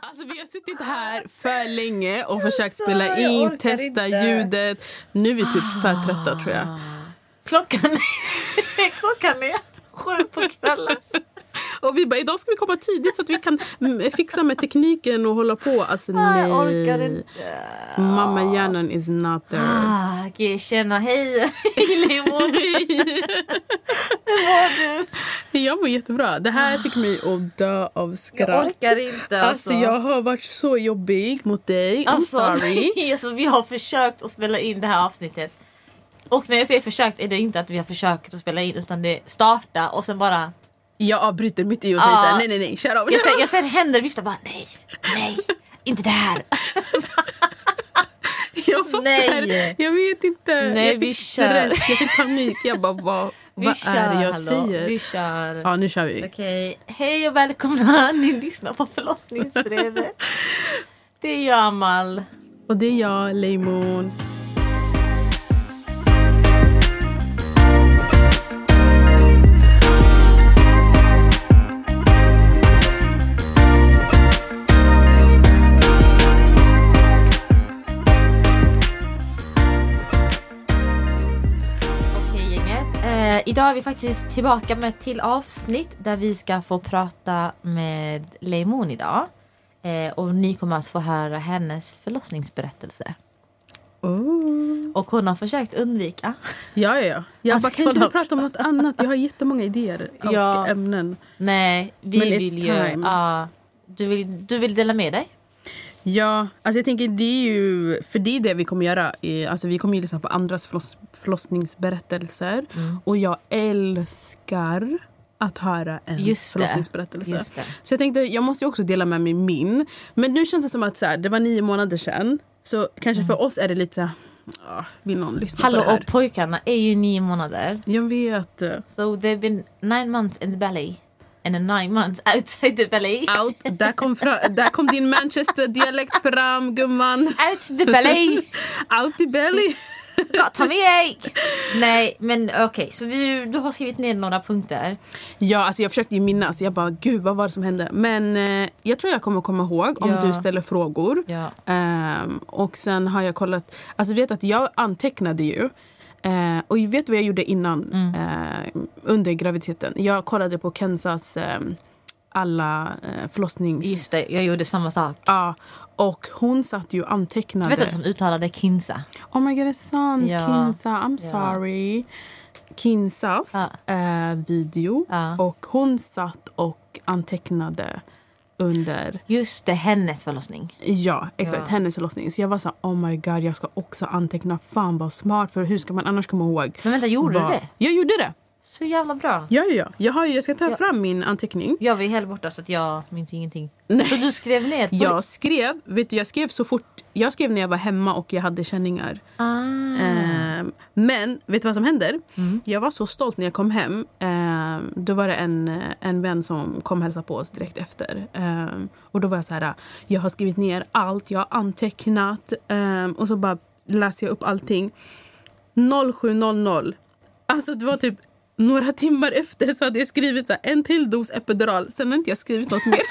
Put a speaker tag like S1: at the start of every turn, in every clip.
S1: Alltså, vi har suttit här för länge och försökt spela in, testa inte. ljudet. Nu är vi typ för trötta tror jag.
S2: Klockan är, klockan är sju på kvällen.
S1: Och vi bara, idag ska vi komma tidigt så att vi kan fixa med tekniken och hålla på. Alltså nej.
S2: Jag orkar inte.
S1: Mamma hjärnan is not there.
S2: Ah, okay, tjena, hej. Hej Hur mår
S1: du? Jag mår jättebra. Det här fick mig att dö av skratt.
S2: Jag orkar inte.
S1: Alltså. alltså jag har varit så jobbig mot dig. I'm alltså, sorry.
S2: alltså, vi har försökt att spela in det här avsnittet. Och när jag säger försökt är det inte att vi har försökt att spela in utan det starta och sen bara
S1: jag avbryter mitt i och säger såhär, nej nej nej, kör av.
S2: Jag ser, jag ser händer vifta bara nej, nej, inte där.
S1: jag fattar. Nej. Jag vet inte.
S2: Nej, jag fick stress,
S1: jag fick panik. Jag bara, vad, vad kör, är det jag hallå. säger?
S2: Vi kör.
S1: Ja, nu kör vi.
S2: Okej, hej och välkomna. Ni lyssnar på förlossningsbrevet. det är jag, Amal.
S1: Och det är jag, Leimon.
S2: Idag är vi faktiskt tillbaka med ett till avsnitt där vi ska få prata med Leimon idag. Eh, och ni kommer att få höra hennes förlossningsberättelse.
S1: Oh.
S2: Och hon har försökt undvika.
S1: Ja, ja, ja. Jag alltså, bara, kan inte har... prata om något annat? Jag har jättemånga idéer och ja. ämnen.
S2: Nej, vi Men vill ju... Uh, du, vill, du vill dela med dig?
S1: Ja, alltså jag tänker det är ju, för det är det vi kommer göra. Alltså vi kommer ju lyssna på andras förloss, förlossningsberättelser. Mm. Och jag älskar att höra en Just förlossningsberättelse. Just. Så jag tänkte, jag måste också dela med mig min. Men nu känns det som att så här, det var nio månader sedan. Så kanske mm. för oss är det lite så här, vill någon lyssna
S2: Hallå,
S1: på det här?
S2: och pojkarna är ju nio månader.
S1: Jag vet.
S2: So they've been nine months in the belly and a nine months outside the belly.
S1: Out, där, kom där kom din Manchester-dialekt fram, gumman.
S2: Out the belly.
S1: Out the belly.
S2: Got tummy ache! Nej, men okej, okay, så vi, du har skrivit ner några punkter.
S1: Ja, alltså jag försökte ju minnas. Jag bara, gud vad var det som hände? Men eh, jag tror jag kommer komma ihåg om ja. du ställer frågor. Ja. Um, och sen har jag kollat, alltså vet att jag antecknade ju. Eh, och vet du vad jag gjorde innan? Mm. Eh, under graviditeten. Jag kollade på Kensas eh, alla eh, förlossnings...
S2: Just det, jag gjorde samma sak.
S1: Ja, och hon satt ju och antecknade.
S2: Du vet att hon uttalade Kinsa?
S1: Oh my god, det är sant. Ja. Kinsa, I'm ja. sorry. Kinsas ja. eh, video. Och hon satt och antecknade under...
S2: Just det, hennes förlossning.
S1: Ja, exakt. Ja. Hennes förlossning. Så jag var så här, oh my god, jag ska också anteckna. Fan vad smart, för hur ska man annars komma ihåg?
S2: Men vänta, gjorde vad... du det?
S1: Jag gjorde det.
S2: Så jävla bra.
S1: Ja, ja, ja. Jag, har, jag ska ta jag, fram min anteckning.
S2: Jag var helt borta så att jag minns ingenting. Nej. Så du skrev ner?
S1: Jag skrev, vet du, jag skrev så fort. Jag skrev när jag var hemma och jag hade känningar.
S2: Ah.
S1: Eh, men vet du vad som händer? Mm. Jag var så stolt när jag kom hem. Eh, då var det en, en vän som kom och hälsade på oss direkt efter. Eh, och då var jag så här, jag har skrivit ner allt, jag har antecknat. Ehm, och så bara läser jag upp allting. 07.00. Alltså det var typ några timmar efter så hade jag skrivit så här, en till dos epidural. Sen har inte jag skrivit något mer.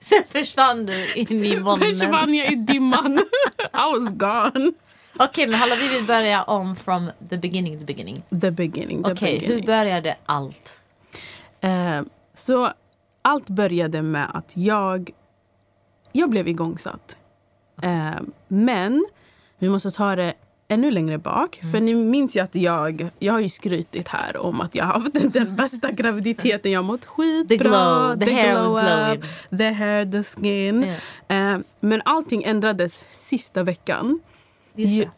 S2: Sen försvann du in i molnen.
S1: Sen försvann jag i dimman. I was gone.
S2: Okej, okay, men hallå, vi vill börja om from the beginning, the beginning.
S1: The beginning, the okay, beginning.
S2: hur började allt?
S1: Uh, så allt började med att jag, jag blev igångsatt. Uh, men vi måste ta det ännu längre bak. Mm. För ni minns ju att jag, jag har ju skrytit här om att jag har haft den bästa graviditeten. Jag har mått skitbra.
S2: The glow, the, the hair glow was glowing.
S1: Up, the hair, the skin. Yeah. Uh, men allting ändrades sista veckan. Jag,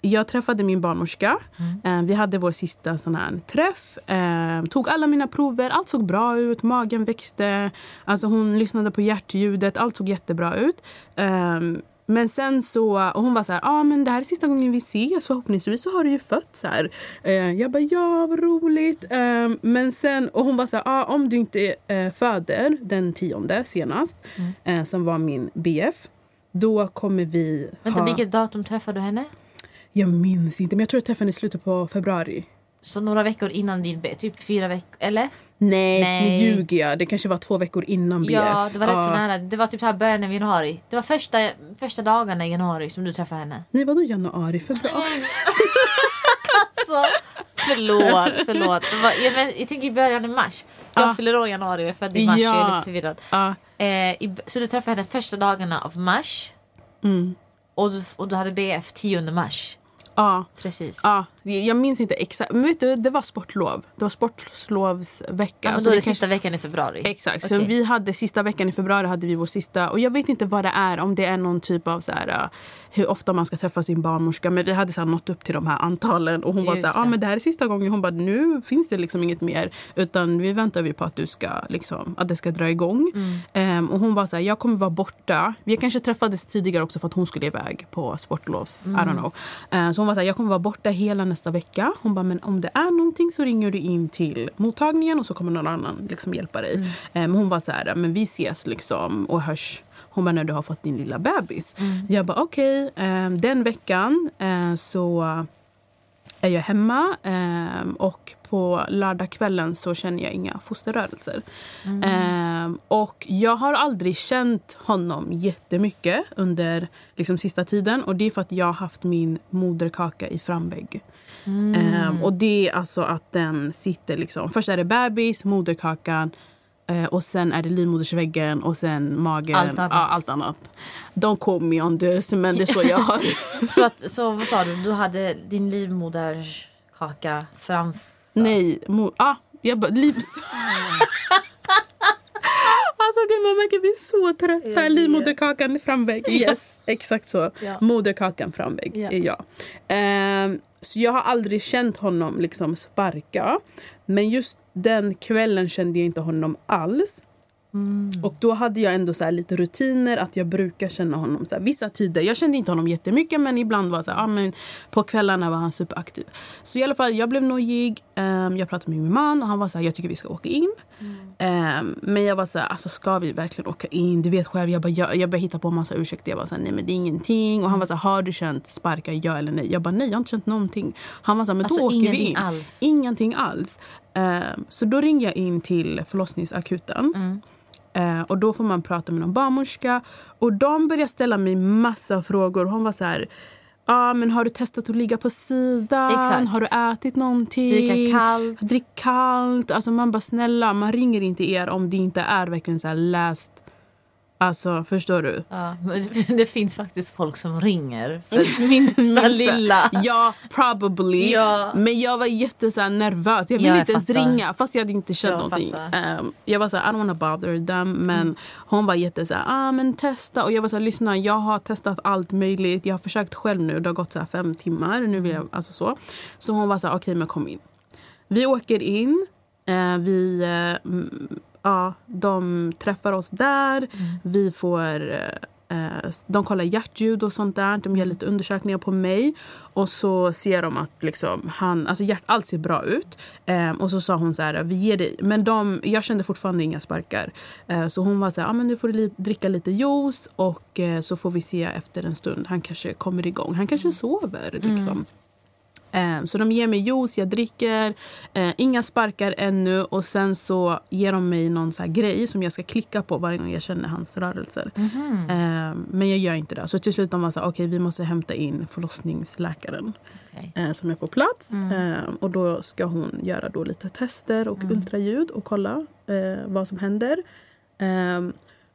S1: jag träffade min barnmorska. Mm. Uh, vi hade vår sista sån här träff. Uh, tog alla mina prover. Allt såg bra ut. Magen växte. Alltså hon lyssnade på hjärtljudet. Allt såg jättebra ut. Men sen så, och hon var så här, ah, men det här är sista gången vi ses, förhoppningsvis så har du ju fött. Så här. Eh, jag bara, ja vad roligt. Eh, men sen, och hon var så här, ah, om du inte eh, föder den tionde senast, mm. Eh, som var min BF, då kommer vi
S2: Vänta, ha... vilket datum träffade du henne?
S1: Jag minns inte, men jag tror jag träffade henne i slutet på februari.
S2: så några veckor innan din BF, typ fyra veckor, eller?
S1: Nej,
S2: Nej.
S1: nu ljuger jag. Det kanske var två veckor innan BF.
S2: Ja, det var rätt så
S1: Ja.
S2: nära. Det var typ så här början av januari. Det var första, första dagarna i januari som du träffade henne.
S1: Nej, vadå januari? Februari?
S2: Alltså, förlåt, förlåt. Jag, men, jag tänker i början av mars. Jag
S1: Ja.
S2: fyller år i januari och är född i mars. Jag är
S1: Ja.
S2: lite förvirrad.
S1: Ja.
S2: Eh, i, så du träffade henne första dagarna av mars.
S1: Mm.
S2: Och du, och du hade BF 10 mars.
S1: Ja.
S2: Precis.
S1: Ja, jag minns inte exakt. Men vet du, det var sportlov. Det var sportlovsvecka.
S2: Ja, men
S1: Så
S2: då är det
S1: kanske-
S2: sista veckan i februari.
S1: Exakt. Så
S2: Okej.
S1: vi hade sista veckan i februari hade vi vår sista. Och jag vet inte vad det är. Om det är någon typ av så här, uh, hur ofta man ska träffa sin barnmorska. Men vi hade så här, nått upp till de här antalen. Och hon var
S2: Just
S1: så här, ah, men det här är sista gången. Hon bara, nu finns det liksom inget mer. Utan vi väntar vi på att du ska, liksom, att det ska dra igång.
S2: Mm.
S1: Ehm, och hon var så här, jag kommer vara borta. Vi kanske träffades tidigare också för att hon skulle iväg på sportlovs. I don't know. Eh, så hon var så här, jag kommer vara borta hela nästa vecka. Hon bara, men om det är någonting så ringer du in till mottagningen och så kommer någon annan liksom hjälpa dig. Eh, men hon var så här, men vi ses liksom och hörs. Hon bara, när du har fått din lilla bebis. Jag bara, okej. Eh, den veckan eh, så är jag hemma eh, och på lördagskvällen så känner jag inga fosterrörelser. Eh, och jag har aldrig känt honom jättemycket under liksom, sista tiden. Och det är för att jag har haft min moderkaka i framvägg. Eh, och det är alltså att den sitter liksom... Först är det bebis, moderkakan eh, och sen är det livmodersväggen och sen magen.
S2: Allt annat.
S1: Ja, allt annat. Don't quote me on this, men det är så jag har...
S2: Så, att, så vad sa du? Du hade din livmoderkaka framför...
S1: Nej, mo- ah, jag bara livs... alltså gud, man kan bli så trött
S2: Jag
S1: här.
S2: vet.
S1: Livmoderkakan framvägg. Yes, exakt så.
S2: Ja.
S1: Moderkakan framvägg
S2: Ja.
S1: är jag. Ehm, så jag har aldrig känt honom liksom sparka. Men just den kvällen kände jag inte honom alls. Och då hade jag ändå så lite rutiner att jag brukar känna honom så här, vissa tider. Jag kände inte honom jättemycket men ibland var så här, ah, men på kvällarna var han superaktiv. Så i alla fall, jag blev nojig. Ehm, jag pratade med min man och han var så här, jag tycker vi ska åka in. Ehm, men jag var så här, alltså ska vi verkligen åka in? Du vet själv, jag, bara, jag, jag började hitta på en massa ursäkter. Jag var så här, nej men det är ingenting. Och han var så här, har du känt sparkar, ja eller nej? Jag bara, nej jag har inte känt någonting. Han var så här, men
S2: Alltså
S1: då åker vi in.
S2: alls?
S1: Ingenting alls. Ehm, så då ringde jag in till förlossningsakuten.
S2: Mm.
S1: Eh, och då får man prata med någon barnmorska. Och de började ställa mig massa frågor. Hon var så här... Ah, men har du testat att ligga på sidan?
S2: Exakt.
S1: Har du ätit någonting?
S2: Dricka kallt.
S1: Drick kallt. Alltså man bara snälla, man ringer inte er om det inte är verkligen så läst. Alltså förstår du?
S2: Ja, det finns faktiskt folk som ringer för minsta lilla.
S1: Ja, probably.
S2: Ja.
S1: Men jag var jätte så här, nervös. Jag ville
S2: Ja, jag
S1: inte ens
S2: fattar.
S1: ringa fast jag hade inte känt
S2: Jag
S1: någonting. Um, jag var så här, I don't wanna bother them. Men
S2: Mm.
S1: hon var jätte så här, ah, men testa. Och jag var så här, lyssna, jag har testat allt möjligt. Jag har försökt själv nu. Det har gått så här fem timmar. Nu vill jag, alltså så. så hon var så här, okej men kom in. Vi åker in. Eh, vi, mm, ja, de träffar oss där. Vi får... eh, de kollar hjärtljud och sånt där. De gör lite undersökningar på mig. Och så ser de att liksom, han, alltså hjärt, allt ser bra ut. Eh, och så sa hon så här, vi ger dig. Men de, jag kände fortfarande inga sparkar. Eh, så hon var så här, ah, men nu får du li- dricka lite juice och eh, så får vi se efter en stund. Han kanske kommer igång. Han kanske sover. Liksom. Eh, Så de ger mig juice, jag dricker. Eh, inga sparkar ännu. Och sen så ger de mig någon så grej som jag ska klicka på varje gång jag känner hans rörelser. Eh, men jag gör inte det. Så till slut de var så okej vi måste hämta in förlossningsläkaren. Eh, som är på plats. Eh, och då ska hon göra då lite tester och ultraljud och kolla eh, vad som händer. Eh,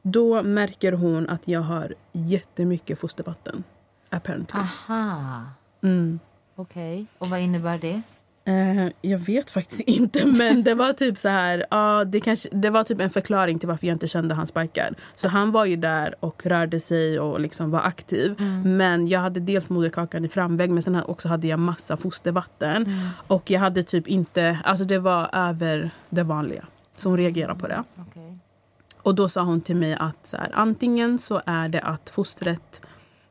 S1: då märker hon att jag har jättemycket fostervatten. Apparently.
S2: Aha,
S1: Mm.
S2: Okej. Och vad innebär det?
S1: Eh, jag vet faktiskt inte, men det var typ så här... ja, det, kanske, det var typ en förklaring till varför jag inte kände hans sparkar. Så han var ju där och rörde sig och liksom var aktiv. Men jag hade dels moderkakan i framväg men sen också hade jag massa fostervatten. Och jag hade typ inte... Alltså det var över det vanliga. Så hon reagerade på det.
S2: Okej.
S1: Och då sa hon till mig att så här, antingen så är det att fostret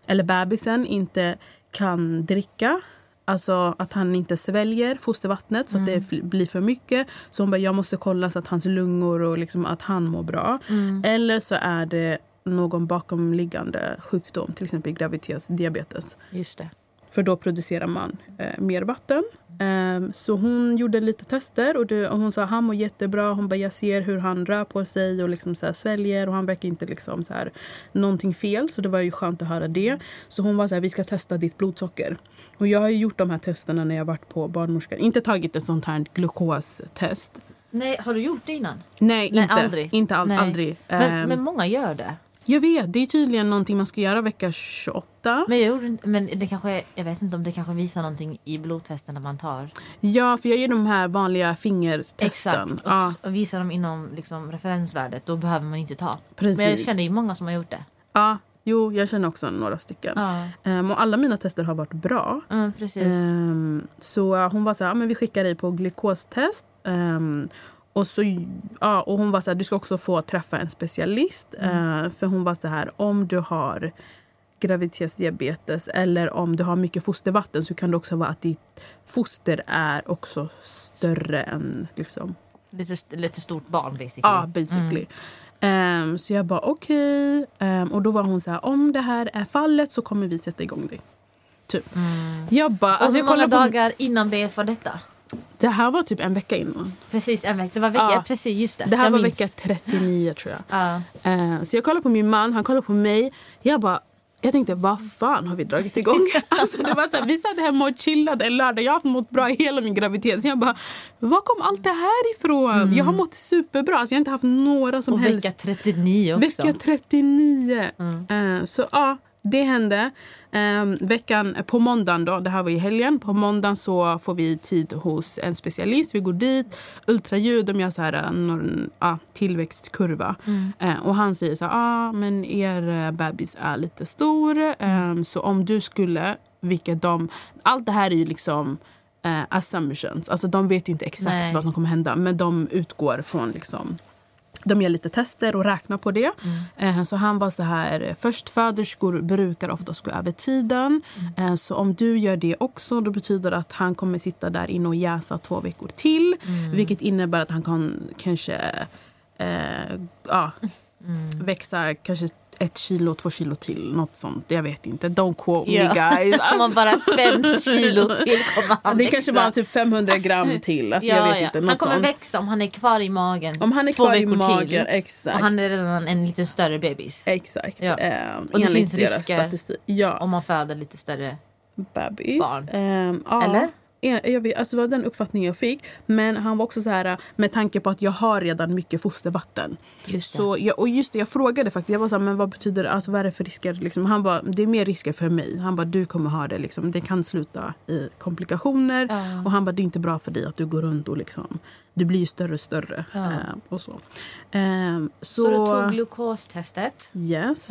S1: eller bebisen inte kan dricka. Alltså att han inte sväljer fostervattnet så att det f- blir för mycket. Så hon bara, jag måste kolla så att hans lungor och liksom att han mår bra. Eller så är det någon bakomliggande sjukdom, till exempel graviditetsdiabetes.
S2: Just det.
S1: För då producerar man eh, mer vatten. Um, så hon gjorde lite tester och, det, och hon sa att han mår jättebra. Hon bara, jag ser hur han rör på sig och liksom så här sväljer och han verkar inte liksom så här, någonting fel. Så det var ju skönt att höra det. Så hon var så här, vi ska testa ditt blodsocker. Och jag har gjort de här testerna när jag varit på barnmorskan. Inte tagit ett sånt här glukostest.
S2: Nej, har du gjort det innan?
S1: Nej,
S2: Nej
S1: inte.
S2: aldrig.
S1: Inte all,
S2: Nej.
S1: aldrig.
S2: Men,
S1: Ehm,
S2: men många gör det.
S1: Jag vet, det är tydligen någonting man ska göra vecka 28.
S2: Men, jag gjorde men det kanske, jag vet inte om det kanske visar någonting i blodtesterna man tar.
S1: Ja, för jag gör de här vanliga fingertesten.
S2: Exakt. Och,
S1: Ja,
S2: och visar de inom liksom, referensvärdet då behöver man inte ta.
S1: precis.
S2: Men jag känner ju många som har gjort det.
S1: Ja, jo, jag känner också några stycken.
S2: Ja,
S1: Ehm, och alla mina tester har varit bra.
S2: mm, precis.
S1: Ehm, så hon var så här, "Ja, men vi skickar dig på glukostest. Ehm, och, så, ja, och hon var så här, du ska också få träffa en specialist.
S2: Mm.
S1: Eh, för hon var så här, om du har graviditetsdiabetes eller om du har mycket fostervatten så kan det också vara att ditt foster är också större än liksom,
S2: Lite, lite stort barn basically.
S1: Ja, basically. Ehm, så jag bara okej. Ehm, och då var hon så här, om det här är fallet så kommer vi sätta igång dig. Typ.
S2: Mm.
S1: Jag bara, alltså
S2: hur många
S1: på,
S2: dagar innan blev för detta?
S1: Det här var typ en vecka innan.
S2: Precis, en vecka. Det var vecka,
S1: Ja.
S2: precis just det.
S1: Det här
S2: jag
S1: var
S2: minns.
S1: vecka 39 tror jag.
S2: Ja.
S1: Ehm, så jag kollade på min man, han kollade på mig. Jag bara, jag tänkte vad fan har vi dragit igång? alltså, det var så här, vi satt hemma och chillade en lördag. Jag har mått bra hela min graviditet. Så jag bara, var kom allt det här ifrån? Jag har mått superbra. Alltså, jag har inte haft några som
S2: Och
S1: helst
S2: vecka 39 också.
S1: Vecka 39.
S2: Mm.
S1: Eh, så ja, det hände. Ehm, veckan på måndagen då, det här var i helgen. På måndagen så får vi tid hos en specialist. Vi går dit, ultraljud, de gör så här, eh, någon, ja, tillväxtkurva.
S2: Mm.
S1: Eh, och han säger så här, ah, men er eh, bebis är lite stor. Ehm, så om du skulle, vilket de, allt det här är ju liksom eh, assumptions. Alltså de vet inte exakt
S2: Nej.
S1: vad som kommer hända. Men de utgår från liksom de gör lite tester och räknar på det. Eh, Så han var så här, förstföderskor brukar oftast gå över tiden. Eh, Så om du gör det också, då betyder det att han kommer sitta där inne och jäsa två veckor till. Vilket innebär att han kan kanske eh, ja, växa kanske ett kilo, två kilo till. Något sånt. Jag vet inte. Don't quote
S2: Ja.
S1: me guys.
S2: Om man
S1: Alltså,
S2: bara fem kilo till kommer han
S1: det
S2: växa.
S1: kanske bara typ 500 gram till. Alltså, jag vet inte.
S2: Han kommer
S1: sånt.
S2: växa om han är kvar i magen
S1: Om han är
S2: två
S1: kvar i magen.
S2: till.
S1: Exakt.
S2: Och han är redan en lite större bebis.
S1: Exakt.
S2: Ja.
S1: Eh,
S2: Och det finns risker
S1: statistik. Ja,
S2: Om man föder lite större.
S1: bebis.
S2: barn.
S1: Ja.
S2: Eller?
S1: Jag, vet, alltså det var den uppfattningen jag fick. Men han var också så här med tanke på att jag har redan mycket fostervatten.
S2: Just.
S1: Så jag, och just det, jag frågade faktiskt. Jag var så här, men vad betyder det? Alltså, vad är det för risker? Liksom, han bara, det är mer risker för mig. Han bara, du kommer ha det. Liksom. Det kan sluta i komplikationer.
S2: Ja.
S1: Och han bara, det är inte bra för dig att du går runt och liksom, du blir ju större och större.
S2: Ja.
S1: Ehm, och så. Ehm, så,
S2: Så, du tog glukostestet.
S1: Yes.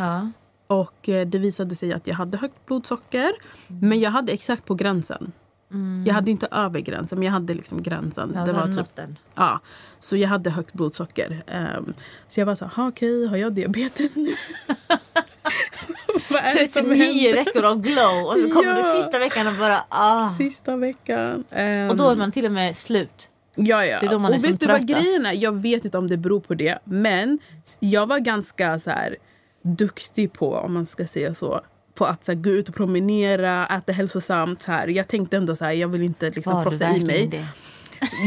S1: Och eh, det visade sig att jag hade högt blodsocker. Men jag hade exakt på gränsen.
S2: Mm.
S1: Jag hade inte över gränsen, men jag hade liksom gränsen.
S2: Ja,
S1: det var typ,
S2: den.
S1: ja, så jag hade högt blodsocker. Ehm, så jag var så här, "Ha, okej, har jag diabetes nu? Vad är det som
S2: 39
S1: händer?
S2: veckor av glow och så kommer
S1: Ja.
S2: du sista veckan och bara ah.
S1: Sista veckan. Ehm,
S2: Och då är man till och med slut.
S1: Ja, ja.
S2: Det är då man är
S1: och
S2: som
S1: vet du vad
S2: tröttast.
S1: grejen är? Jag vet inte om det beror på det. Men jag var ganska så här, duktig på, om man ska säga så, på att så här, gå ut och promenera, äta hälsosamt. Så här. Jag tänkte ändå så här, jag vill inte liksom, frossa i mig.
S2: det?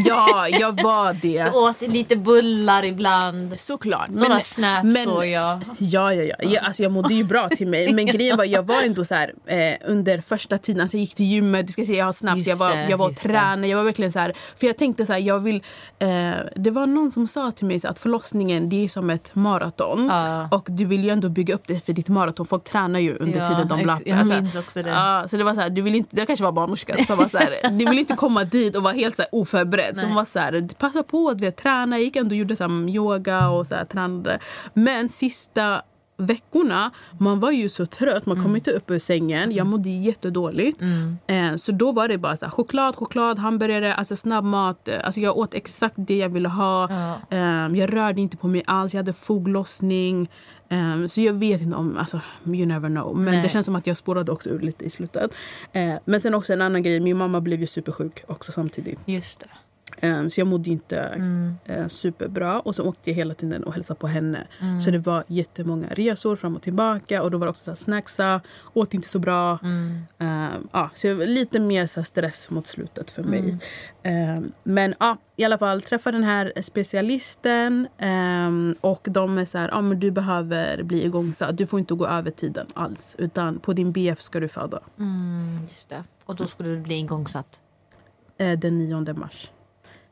S1: Ja, jag var det.
S2: Du åt lite bullar ibland.
S1: Såklart.
S2: Några snaps
S1: men-
S2: såg jag.
S1: Ja, ja, ja. Jag, alltså, jag mådde ju bra till mig. Men grejen var, jag var ändå så här, eh, under första tiden, alltså jag gick till gymmet, du ska se jag har snaps,
S2: Just
S1: jag var, jag var och tränade. Jag var verkligen så här, för jag tänkte så här, jag vill, eh, det var någon som sa till mig så att förlossningen det är som ett maraton.
S2: Ja.
S1: Och du vill ju ändå bygga upp det för ditt maraton. Folk tränar ju under
S2: Ja,
S1: tiden de lappar.
S2: jag
S1: Alltså,
S2: minns också det.
S1: Ja, så det var så här, du vill inte, jag kanske var barnmorska som var så här, du vill inte komma dit och vara helt så här oförberedd. Så
S2: Nej.
S1: hon var så här, passa på att vi träna. Jag gick ändå och gjorde så här, yoga och så här, tränade. Men sista veckorna, man var ju så trött. Man kom inte upp ur sängen. Jag mådde jättedåligt. Eh, så då var det bara så här, choklad, choklad, hamburgare, alltså snabbmat. Alltså jag åt exakt det jag ville ha.
S2: Ja.
S1: Eh, jag rörde inte på mig alls. Jag hade foglossning. Eh, så jag vet inte om, alltså you never know. Men
S2: Nej.
S1: det känns som att jag spårade också ur lite i slutet. Eh, men sen också en annan grej, min mamma blev ju supersjuk också samtidigt.
S2: Just det.
S1: Um, så jag mådde inte
S2: Mm.
S1: uh, superbra. Och så åkte jag hela tiden och hälsade på henne.
S2: Mm.
S1: Så det var jättemånga resor fram och tillbaka. Och då var det också så här snacksa, åt inte så bra.
S2: Mm.
S1: Ja, så det var lite mer så stress mot slutet för mig. Um, men ja, i alla fall träffa den här specialisten. Um, och de är så här, ah, men du behöver bli igångsatt. Du får inte gå över tiden alls. Utan på din BF ska du föda.
S2: Mm, just det. Och då skulle du bli igångsatt.
S1: Eh, den 9 mars.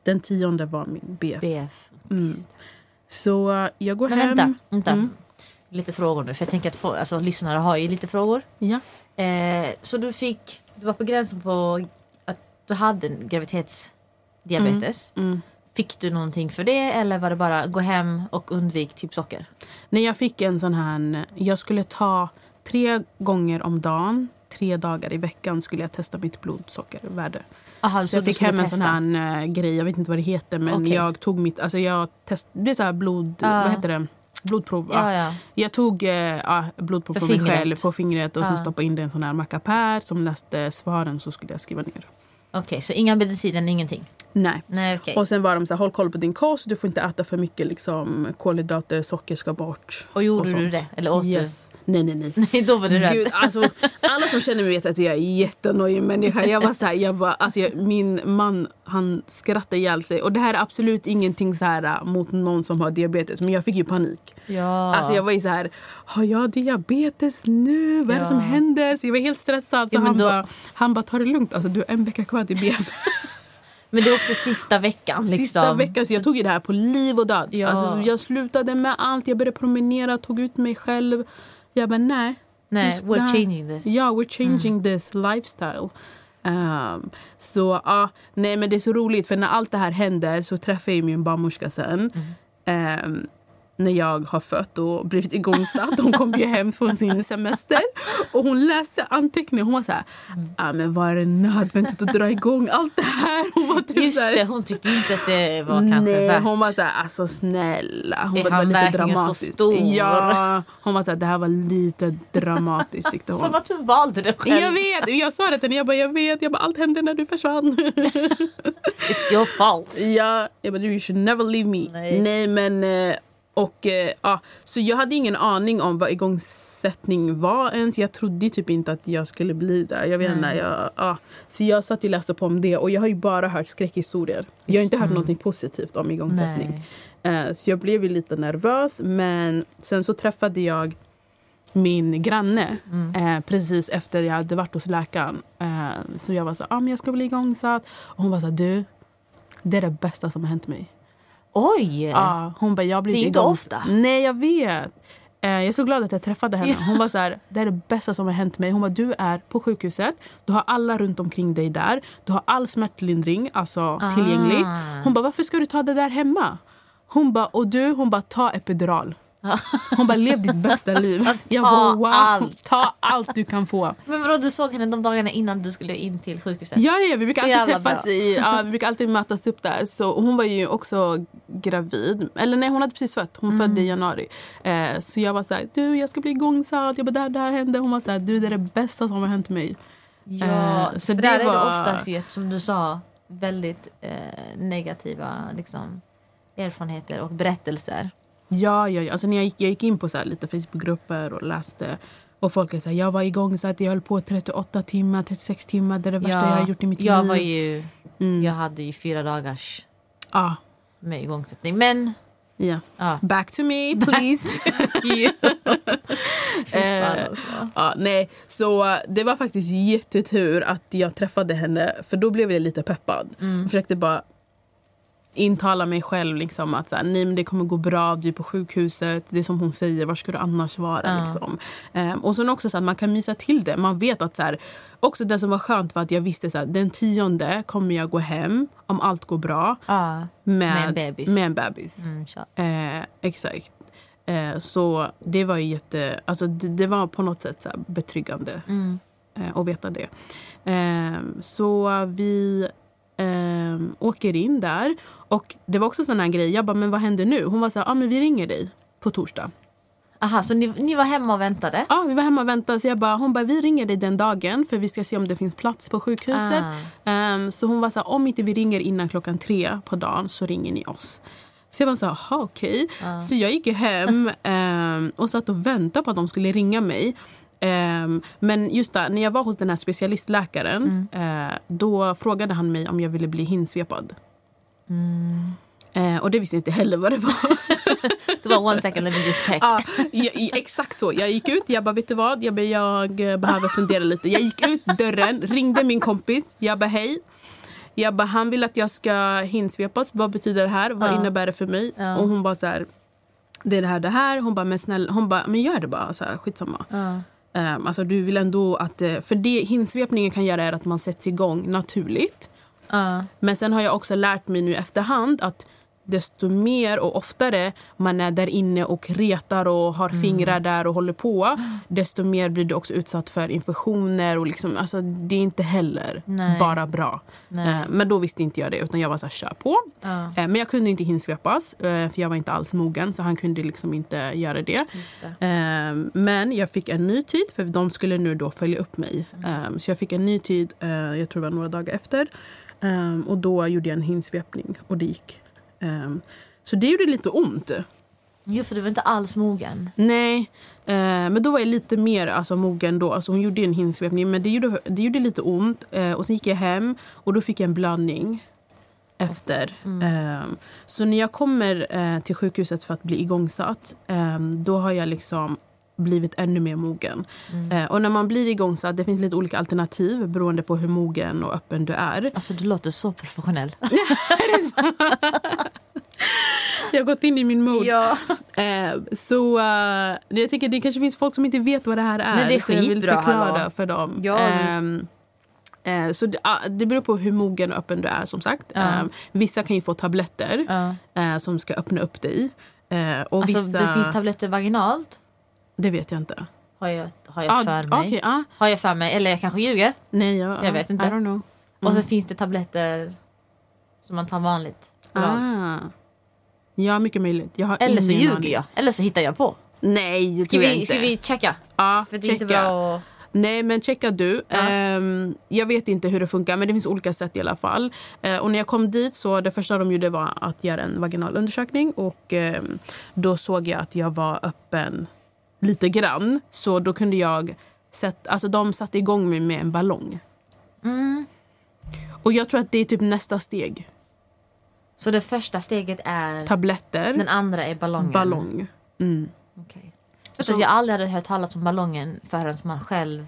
S1: Den 10 var min BF.
S2: BF.
S1: Mm. Så eh, jag går
S2: Men
S1: hem.
S2: vänta, vänta.
S1: Mm.
S2: Lite frågor nu. För jag tänker att få, alltså, lyssnare har ju lite frågor.
S1: Ja.
S2: Eh, så du fick, du var på gränsen på att du hade en graviditetsdiabetes.
S1: Mm.
S2: Fick du någonting för det eller var det bara gå hem och undvik typ socker?
S1: När jag fick en sån här... Jag skulle ta tre gånger om dagen, tre dagar i veckan skulle jag testa mitt blodsockervärde.
S2: Aha,
S1: Så jag
S2: du
S1: fick hem en
S2: testa.
S1: sån här eh, grej, jag vet inte vad det heter, men
S2: Okej.
S1: jag tog mitt... Alltså jag test, det är så här blod...
S2: Ja.
S1: Vad heter det? Blodprov.
S2: Ja,
S1: Ja.
S2: ja.
S1: Jag tog eh, ja, blodprov på mig själv på fingret och
S2: Ja.
S1: sen stoppade in det i en sån här mackapär som läste svaren så skulle jag skriva ner.
S2: Okej, så inga mediciner, ingenting?
S1: Nej.
S2: Nej, okej.
S1: Och sen var de så här, håll koll på din kost, du får inte äta för mycket liksom, kolhydrater, socker ska bort.
S2: Och gjorde
S1: och
S2: du det? Eller åt
S1: yes. Nej, nej, nej.
S2: du? Nej, då var du rädd.
S1: Gud, alltså, alla som känner mig vet att jag är en jättenojig människa. Jag var så här, jag var, alltså, jag, min man han skrattade ihjäl sig. Och det här är absolut ingenting så här, äh, mot någon som har diabetes. Men jag fick ju panik.
S2: Ja.
S1: Alltså, jag var ju så här, har jag diabetes nu? Vad är det som händer? Så jag var helt stressad. Så
S2: Ja,
S1: han,
S2: då-
S1: bara, han bara, ta det lugnt. Alltså, du har en vecka kvar till BF.
S2: Men det är också sista veckan. Liksom.
S1: Sista veckan, så jag tog ju det här på liv och död.
S2: Ja.
S1: Alltså, jag slutade med allt. Jag började promenera, tog ut mig själv. Jag bara, nej.
S2: Nej, we're changing this.
S1: Ja, we're changing this lifestyle. Um, så ja, nej men det är så roligt för när allt det här händer så träffar jag min barnmorska sen. Ehm, när jag har fött och blivit igångsatt. Hon kom ju hem från sin semester och hon läste anteckningar. Hon var så här, ah, men var det nödvändigt att dra igång allt det här? Hon var typ så
S2: Just
S1: här,
S2: det, hon tyckte inte att det var kanske
S1: Nej,
S2: värt.
S1: hon var såhär, alltså snälla. Hon
S2: Är
S1: var
S2: han
S1: lite
S2: verkligen så
S1: dramatiskt.
S2: stor?
S1: Ja, hon var såhär, det här var lite dramatiskt tyckte hon.
S2: Som att du valde det själv.
S1: Jag vet, jag sa det till henne, jag bara, jag vet, jag bara, allt hände när du försvann.
S2: It's your fault.
S1: ja, jag bara, you should never leave me.
S2: Nej.
S1: men, eh, och eh, ja, så jag hade ingen aning om vad igångsättning var ens. Jag trodde typ inte att jag skulle bli där. Jag vet inte, jag, ja. Så jag satt och läste på om det och jag har ju bara hört skräckhistorier. Jag har inte hört något positivt om igångsättning. Eh, Så jag blev lite nervös. Men sen så träffade jag min granne eh, precis efter jag hade varit hos läkaren. Eh, så jag var så ah, men jag ska bli igångsatt. Och hon var så du, det är det bästa som har hänt mig.
S2: Oj!
S1: Ja, hon bara, jag blivit
S2: Det är inte
S1: igång-
S2: ofta.
S1: Nej, jag vet. Eh, jag är så glad att jag träffade henne. Hon var så här, det är det bästa som har hänt mig. Hon bara, du är på sjukhuset. Du har alla runt omkring dig där. Du har all smärtlindring alltså, tillgänglig.
S2: Ah.
S1: Hon bara, varför ska du ta det där hemma? Hon bara, och du, hon bara, ta epidural. Hon bara, lev ditt bästa liv. Jag
S2: Ta
S1: bara, wow,
S2: allt.
S1: ta allt du kan få.
S2: Men vadå, du såg henne de dagarna innan du skulle in till sjukhuset?
S1: Ja, ja vi brukar
S2: Så
S1: alltid träffas
S2: bra.
S1: i, ja, vi brukar alltid mötas upp där. Så hon var ju också gravid. Eller nej, hon hade precis fött. Hon
S2: Mm.
S1: födde i januari. Eh, så jag var så här, du jag ska bli igångsatt. Jag bara, där, där hände. Hon var så här, du det är det bästa som har hänt mig.
S2: Ja,
S1: Eh, så
S2: för
S1: det
S2: där är
S1: var-
S2: det oftast ju, som du sa, väldigt eh, negativa liksom, erfarenheter och berättelser.
S1: Ja, ja, ja. Alltså, när jag, gick, jag gick in på så lite Facebookgrupper och läste. Och folk är så här, jag var igångsatt. Jag höll på 38 timmar, 36 timmar. Det är det värsta jag har gjort i mitt
S2: jag
S1: liv.
S2: var ju,
S1: Mm.
S2: jag hade ju fyra dagars
S1: Ja,
S2: med igångsättning. Men
S1: ja.
S2: ja.
S1: Back to me, please. Eh. Ja, nej. Så det var faktiskt jättetur att jag träffade henne. För då blev jag lite peppad.
S2: Mm.
S1: Jag försökte bara intala mig själv liksom att så här, nej, men det kommer gå bra, du är på sjukhuset. Det är som hon säger, var ska du annars vara?
S2: Ja.
S1: Liksom. Ehm, och sen också så att man kan mysa till det. Man vet att så här, också det som var skönt var att jag visste så här, den tionde kommer jag gå hem om allt går bra.
S2: Ja.
S1: Med,
S2: Med en bebis.
S1: Med en bebis.
S2: Mm.
S1: Eh, exakt. Eh, så det var ju jätte... Alltså det, det var på något sätt så betryggande
S2: Mm.
S1: eh, att veta det. Eh, så vi eh, åker in där. Och det var också sån här grej. Jag bara, men vad händer nu? Hon var så här, ah, men vi ringer dig på torsdag.
S2: Aha, så ni, ni var hemma och väntade?
S1: Ja, vi var hemma och väntade. Så jag bara, hon bara, vi ringer dig den dagen för vi ska se om det finns plats på sjukhuset. Um, så hon var så här, om inte vi ringer innan klockan tre på dagen så ringer ni oss. Så jag var så här, okej. Okay. Så jag gick hem um, och satt och väntade på att de skulle ringa mig. Um, men just där, när jag var hos den här specialistläkaren mm. uh, då frågade han mig om jag ville bli hinsvepad.
S2: Mm.
S1: Uh, och det visste jag inte heller vad det var.
S2: det var one second, let me just check.
S1: Jag, exakt så. Jag gick ut, jag bara vet du vad, jag, bara, jag behöver fundera lite. Jag gick ut dörren, ringde min kompis, jag bara hej. Jag bara, han vill att jag ska hinsvepas. Vad betyder det här? Vad innebär det för mig? Och hon bara så här, det är det här, det här. Hon bara, men snälla, hon bara, men gör det bara. Så här, skitsamma. Um, alltså du vill ändå att, eh, för det hinsvepningen kan göra är att man sätts igång naturligt.
S2: Uh.
S1: Men sen har jag också lärt mig nu efterhand att desto mer och oftare man är där inne och retar och har mm. fingrar där och håller på desto mer blir du också utsatt för infektioner. Och liksom, alltså, det är inte heller
S2: Nej.
S1: bara bra.
S2: Eh,
S1: men då visste inte jag det, utan jag var så här, kör på.
S2: Ja.
S1: Eh, men jag kunde inte hinsvepas, eh, för jag var inte alls mogen. Så han kunde liksom inte göra det.
S2: det.
S1: Men jag fick en ny tid, för de skulle nu då följa upp mig.
S2: Mm.
S1: Så jag fick en ny tid, jag tror det var några dagar efter. Och då gjorde jag en hinsvepning och det gick Um, så det gjorde lite ont.
S2: Jo, för du var inte alls mogen.
S1: Nej, uh, men då var jag lite mer alltså, mogen då. Alltså, hon gjorde en hinsvepning, men det gjorde, det gjorde lite ont. Uh, och Sen gick jag hem och då fick jag en blödning efter.
S2: Mm.
S1: Um, så när jag kommer uh, till sjukhuset för att bli igångsatt um, då har jag liksom blivit ännu mer mogen.
S2: Mm.
S1: Eh, och när man blir igångsatt, det finns lite olika alternativ beroende på hur mogen och öppen du är.
S2: Alltså du låter så professionell.
S1: jag har gått in i min mod.
S2: Ja.
S1: Eh, så uh, jag tycker det kanske finns folk som inte vet vad det här är.
S2: Men det är
S1: så jag vill förklara
S2: hallå.
S1: för dem.
S2: Ja.
S1: Ehm, eh, så det, uh, det beror på hur mogen och öppen du är som sagt.
S2: Ja.
S1: Ehm, vissa kan ju få tabletter eh, som ska öppna upp dig. Eh, och
S2: Alltså
S1: vissa,
S2: det finns tabletter vaginalt.
S1: Det vet jag inte.
S2: Har jag, har jag
S1: Ah,
S2: för mig.
S1: okej, ah.
S2: Har jag för mig. Eller jag kanske ljuger.
S1: Nej, jag,
S2: Jag vet inte.
S1: I don't know.
S2: Och så finns det tabletter som man tar vanligt.
S1: Ah. Ja, mycket möjligt.
S2: Eller så ljuger
S1: aning.
S2: jag. Eller så hittar jag på.
S1: Nej, det
S2: Ska
S1: tror jag
S2: vi,
S1: inte.
S2: ska vi checka?
S1: Ja,
S2: För det är inte bra att...
S1: Nej, men checka du.
S2: Ja.
S1: Ehm, jag vet inte hur det funkar, men det finns olika sätt i alla fall. Eh, och när jag kom dit så det första de gjorde var att göra en vaginal undersökning och ehm, då såg jag att jag var öppen lite grann. Så då kunde jag sätt, alltså de satte igång mig med en ballong.
S2: Mm.
S1: Och jag tror att det är typ nästa steg.
S2: Så det första steget är...
S1: Tabletter,
S2: Den andra är ballongen.
S1: ballong. Mm.
S2: Okej. För att jag aldrig hade hört talas om ballongen förrän man själv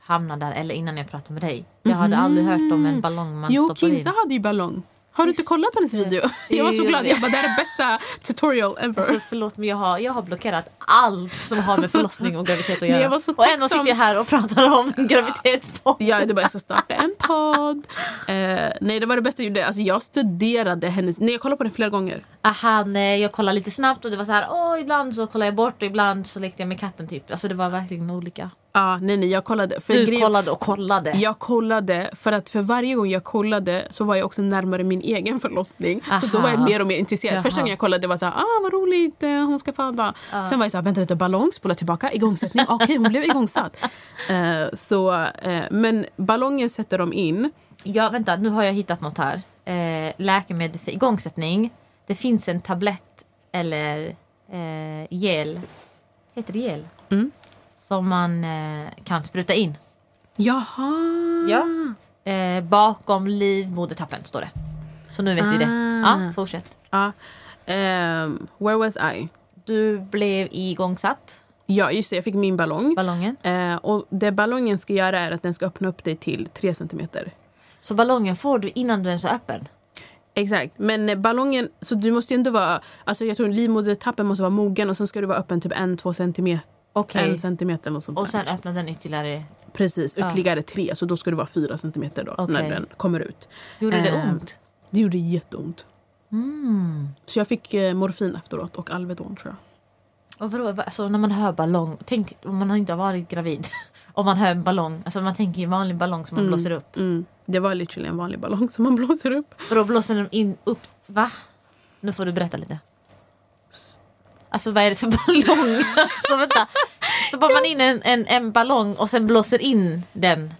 S2: hamnade där eller innan jag pratade med dig. Jag hade aldrig hört om en ballong man
S1: Jo,
S2: stoppar
S1: Kinsa
S2: in.
S1: hade ju ballong. Har du inte kollat på hennes video? Jag var så glad.
S2: jag
S1: bara, det här är bästa tutorial ever.
S2: Alltså, förlåt men jag har, jag har blockerat allt som har med förlossning och graviditet att göra.
S1: jag var så
S2: och ändå sitter jag här och pratar om en graviditetspodd.
S1: Ja, det bara jag ska starta en podd. Eh, nej, det var det bästa jag gjorde. Alltså, jag studerade hennes... Nej, jag kollade på den flera gånger.
S2: Aha, nej, jag kollade lite snabbt och det var så här, åh ibland så kollar jag bort och ibland så lekte jag med katten typ. Alltså det var verkligen olika.
S1: Ja, nej, nej, jag kollade. För
S2: Du kollade och kollade.
S1: Jag kollade, för att för varje gång jag kollade så var jag också närmare min egen förlossning. Så då var jag
S2: Aha.
S1: mer och mer intresserad. Första gången jag kollade var så här, ah vad roligt, eh, hon ska föda. Sen var jag så här, vänta, vänta, ballong, spola tillbaka, igångsättning. Okej, hon blev igångsatt. Eh, så, eh, men ballongen sätter de in.
S2: Ja, vänta, nu har jag hittat något här. Eh, läkemedel för igångsättning. Det finns en tablett eller gel. Heter det gel?
S1: Mm.
S2: Som man eh, kan spruta in.
S1: Jaha.
S2: Ja. Eh, bakom livmodertappen står det. Så nu vet vi det.
S1: Ah.
S2: Ja, fortsätt.
S1: Ja. Ehm, where was I?
S2: Du blev igångsatt.
S1: Ja, just det. Jag fick min ballong.
S2: Ballongen.
S1: Eh, och det ballongen ska göra är att den ska öppna upp dig till 3 centimeter.
S2: Så ballongen får du innan du ens är öppen.
S1: Exakt. Men eh, ballongen, så du måste ju ändå vara, alltså jag tror livmodertappen måste vara mogen och sen ska du vara öppen typ en, två centimeter.
S2: Okej.
S1: En centimeter eller sånt
S2: Och
S1: där.
S2: sen öppnar den ytterligare.
S1: Precis,
S2: Ja.
S1: ytterligare tre. Så då ska du vara fyra centimeter då,
S2: Okej.
S1: när den kommer ut.
S2: Gjorde det
S1: Ehm,
S2: ont?
S1: Det gjorde jätteont.
S2: Mm.
S1: Så jag fick eh, morfin efteråt och Alvedon tror jag.
S2: Och vadå, alltså när man hör ballong, tänk om man inte har varit gravid. om man hör en ballong, alltså man tänker ju vanlig ballong som man blåser upp.
S1: Mm. Det var literally en vanlig ballong som man blåser upp.
S2: Och då blåser de in upp, va? Nu får du berätta lite. Alltså vad är det för ballong? alltså vänta. Stoppar man in en, en, en ballong och sen blåser in den?